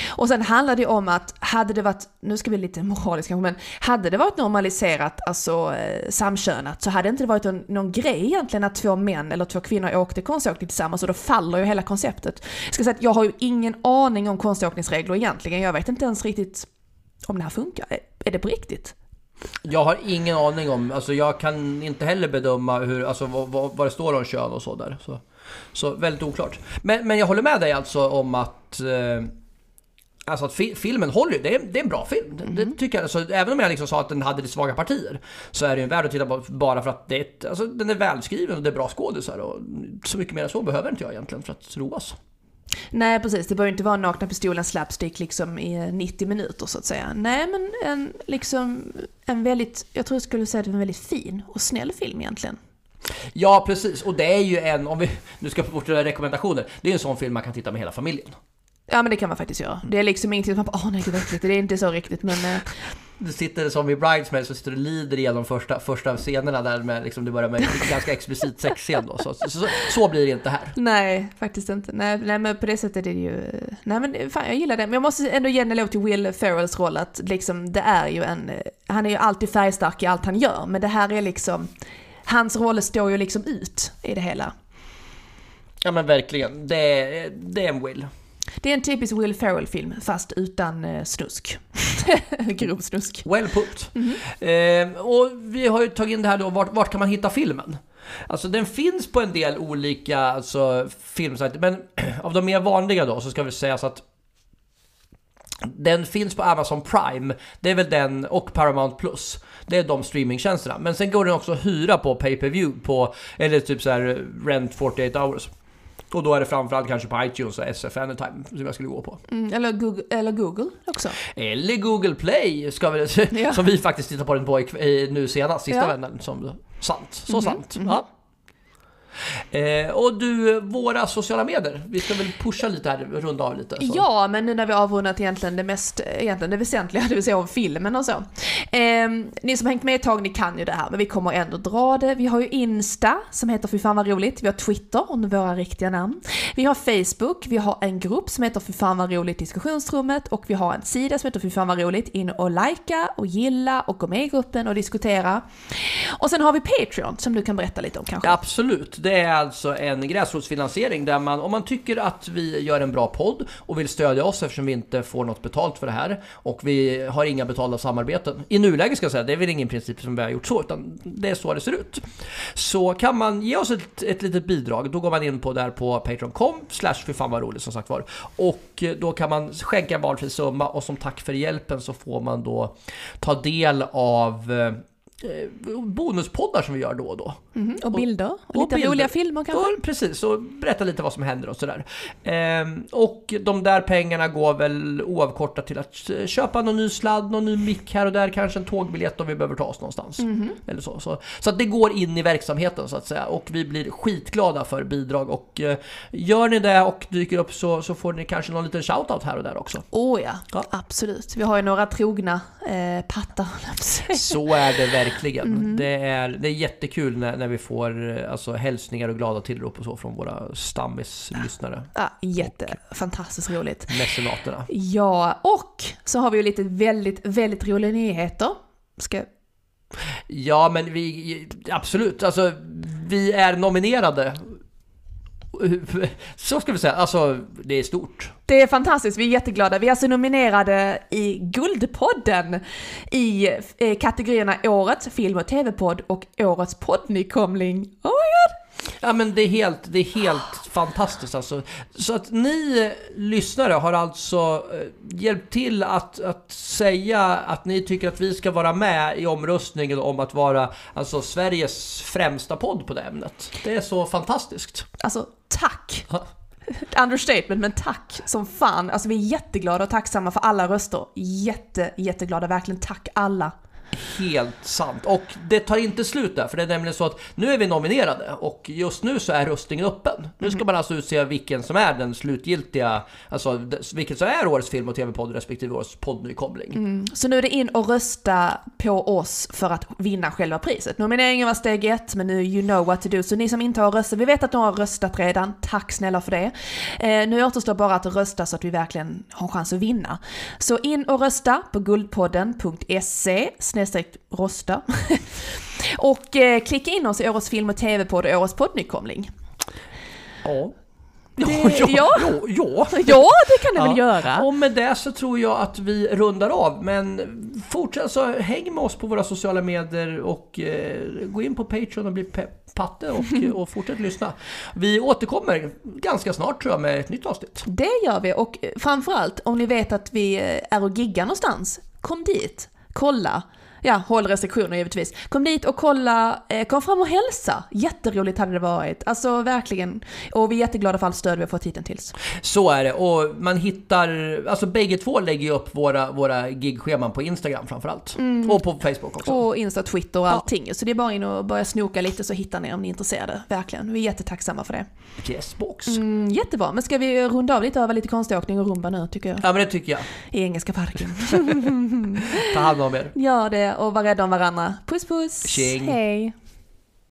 [SPEAKER 1] Och sen handlar det om att hade det varit, nu ska vi lite moraliska, men hade det varit normaliserat, alltså eh, samkönat, så hade det inte varit någon, någon grej egentligen att två män eller två kvinnor åkte konståkning tillsammans och då faller ju hela konceptet. Jag ska säga att jag har ju ingen aning om konståkningsregler egentligen, jag vet inte ens riktigt om det här funkar. Är, är det på riktigt?
[SPEAKER 2] Jag har ingen aning om, alltså jag kan inte heller bedöma hur, alltså vad, vad, vad det står om kön och så där. Så, så väldigt oklart. Men, men jag håller med dig alltså om att eh, Alltså att fi, filmen håller ju, det är, det är en bra film. Det, det tycker jag. Alltså, även om jag liksom sa att den hade lite svaga partier Så är det ju en värd att titta på bara för att det är ett, alltså, den är välskriven och det är bra skådisar. Och så mycket mer än så behöver inte jag egentligen för att roas.
[SPEAKER 1] Nej precis, det behöver inte vara nakna pistolen slapstick liksom i eh, 90 minuter så att säga. Nej men en, liksom, en väldigt, jag tror jag skulle säga att det var en väldigt fin och snäll film egentligen.
[SPEAKER 2] Ja precis, och det är ju en, om vi nu ska få bort rekommendationer, det är en sån film man kan titta med hela familjen.
[SPEAKER 1] Ja men det kan man faktiskt göra. Det är liksom ingenting som man bara åh nej gud äckligt. Det är inte så riktigt men eh,
[SPEAKER 2] Du sitter som i Bridesmaids så sitter och lider igenom första, första scenerna där med liksom, det börjar med en ganska explicit sexscen då. Så, så, så blir det inte här.
[SPEAKER 1] nej faktiskt inte. Nej, nej men på det sättet är det ju, nej men fan jag gillar det. Men jag måste ändå ge en eloge till Will Ferrells roll att liksom det är ju en, eh, han är ju alltid färgstark i allt han gör men det här är liksom, hans roll står ju liksom ut i det hela.
[SPEAKER 2] Ja men verkligen, det är, det är en Will.
[SPEAKER 1] Det är en typisk Will Ferrell-film fast utan eh, snusk. [laughs] Grov snusk.
[SPEAKER 2] Well put. Eh, och vi har ju tagit in det här då, vart, vart kan man hitta filmen? Alltså den finns på en del olika alltså, filmsajter, men [clears throat] av de mer vanliga då så ska vi säga så att den finns på Amazon Prime, det är väl den, och Paramount Plus. Det är de streamingtjänsterna. Men sen går den också att hyra på pay-per-view på, eller typ så här Rent 48 hours. Och då är det framförallt kanske på iTunes och SF Anytime som jag skulle gå på.
[SPEAKER 1] Mm, eller, Google, eller Google också.
[SPEAKER 2] Eller Google Play, ska vi, [laughs]
[SPEAKER 1] Ja.
[SPEAKER 2] som vi faktiskt tittar på den på nu senast, sista
[SPEAKER 1] Ja.
[SPEAKER 2] Som, sant, så
[SPEAKER 1] Mhm,
[SPEAKER 2] sant.
[SPEAKER 1] mhm.
[SPEAKER 2] Ja. Eh, och du, våra sociala medier. Vi ska väl pusha lite här, runda av lite. Så.
[SPEAKER 1] Ja, men nu när vi har avrundat egentligen det mest, egentligen det väsentliga, [laughs] det vill säga om filmen och så. Ehm, ni som hängt med ett tag, ni kan ju det här, men vi kommer ändå dra det. Vi har ju Insta, som heter Fy fan vad roligt. Vi har Twitter, under våra riktiga namn. Vi har Facebook, vi har en grupp som heter Fy fan vad roligt diskussionsrummet och vi har en sida som heter Fy fan vad roligt. In och likea och gilla och gå med i gruppen och diskutera. Och sen har vi Patreon, som du kan berätta lite om kanske.
[SPEAKER 2] Absolut, det är alltså en gräsrotsfinansiering där man, om man tycker att vi gör en bra podd och vill stödja oss eftersom vi inte får något betalt för det här och vi har inga betalda samarbeten. I nuläget ska jag säga, det är väl ingen princip som vi har gjort så, utan det är så det ser ut. Så kan man ge oss ett, ett litet bidrag, då går man in på där på patreon.com slash fan vad roligt som sagt var. Och då kan man skänka en valfri summa och som tack för hjälpen så får man då ta del av eh, bonuspoddar som vi gör då och då.
[SPEAKER 1] Mhm, Och bilder, och,
[SPEAKER 2] och
[SPEAKER 1] lite
[SPEAKER 2] bilder.
[SPEAKER 1] roliga filmer kanske?
[SPEAKER 2] Ja, precis, och berätta lite vad som händer och sådär. Ehm, och de där pengarna går väl oavkortat till att eh, köpa någon ny sladd, någon ny mick här och där, kanske en tågbiljett om vi behöver ta oss någonstans.
[SPEAKER 1] Mhm.
[SPEAKER 2] Eller så. Så, så att det går in i verksamheten så att säga och vi blir skitglada för bidrag och eh, gör ni det och dyker upp så, så får ni kanske någon liten shoutout här och där också.
[SPEAKER 1] Åh ja,
[SPEAKER 2] Ja.
[SPEAKER 1] absolut. Vi har ju några trogna eh, pattar.
[SPEAKER 2] Så är det verkligen.
[SPEAKER 1] Mhm.
[SPEAKER 2] Det, är, det är jättekul när, när vi får eh, alltså, hälsningar och glada tillrop och så från våra stammislyssnare.
[SPEAKER 1] Ja, jätte, fantastiskt roligt.
[SPEAKER 2] Mecenaterna.
[SPEAKER 1] Ja, och så har vi ju lite väldigt, väldigt roliga nyheter. Ska,
[SPEAKER 2] Ja, men vi... Absolut. Alltså, vi är nominerade. [laughs] Så ska vi säga. Alltså, det är stort.
[SPEAKER 1] det är fantastiskt, vi är jätteglada. Vi är alltså nominerade i Guldpodden i eh, kategorierna Årets film och tv-podd och Årets poddnykomling. Oh my god!
[SPEAKER 2] Ja men det är helt, det är helt fantastiskt alltså. Så att ni lyssnare har alltså eh, hjälpt till att, att säga att ni tycker att vi ska vara med i omröstningen om att vara alltså Sveriges främsta podd på det ämnet. Det är så fantastiskt.
[SPEAKER 1] Alltså, tack!
[SPEAKER 2] Ja.
[SPEAKER 1] Understatement, men tack som fan. Alltså vi är jätteglada och tacksamma för alla röster. Jätte, jätteglada, verkligen tack alla.
[SPEAKER 2] Helt sant. Och det tar inte slut där, för det är nämligen så att nu är vi nominerade och just nu så är röstningen öppen. Nu ska man alltså utse vilken som är den slutgiltiga, alltså vilken som är årets film och tv-podd respektive årets poddnykomling.
[SPEAKER 1] Så nu är det in och rösta på oss för att vinna själva priset. Nomineringen var steg ett, men nu you know what to do. Så ni som inte har röstat, vi vet att några har röstat redan, tack snälla för det. Eh, nu återstår bara att rösta så att vi verkligen har chans att vinna. Så in och rösta på guldpodden.se snedstreck rösta. [laughs] och eh, klicka in oss i årets film och tv-podd och årets poddnykomling.
[SPEAKER 2] Ja.
[SPEAKER 1] Det-
[SPEAKER 2] ja, ja,
[SPEAKER 1] ja.
[SPEAKER 2] ja, ja.
[SPEAKER 1] Det kan väl
[SPEAKER 2] Ja.
[SPEAKER 1] göra?
[SPEAKER 2] Och med det så tror jag att vi rundar av. Men fortsätt så häng med oss på våra sociala medier och eh, gå in på Patreon och bli patte och, [laughs] och fortsätt lyssna. Vi återkommer ganska snart tror jag med ett nytt avsnitt.
[SPEAKER 1] Det gör vi och eh, framförallt om ni vet att vi eh, är och giggar någonstans, kom dit, kolla. Ja, håll restriktioner givetvis. Kom dit och kolla, eh, kom fram och hälsa. Jätteroligt hade det varit. Alltså verkligen. Och vi är jätteglada för allt stöd vi har fått hittills.
[SPEAKER 2] Så är det och man hittar, alltså bägge två lägger ju upp våra, våra gigscheman på Instagram framförallt. Och på Facebook också.
[SPEAKER 1] Och Insta, Twitter och allting. Så det är bara in och börja snoka lite så hittar ni om ni är intresserade. Verkligen. Vi är jättetacksamma för det.
[SPEAKER 2] Yes box.
[SPEAKER 1] Mm, jättebra. Men ska vi runda av lite över lite konståkning och rumba nu tycker jag.
[SPEAKER 2] Ja men det tycker jag.
[SPEAKER 1] I Engelska parken. [laughs]
[SPEAKER 2] Ta hand om er.
[SPEAKER 1] Gör det och var rädda om varandra. Puss puss.
[SPEAKER 2] Tjing.
[SPEAKER 1] Hej.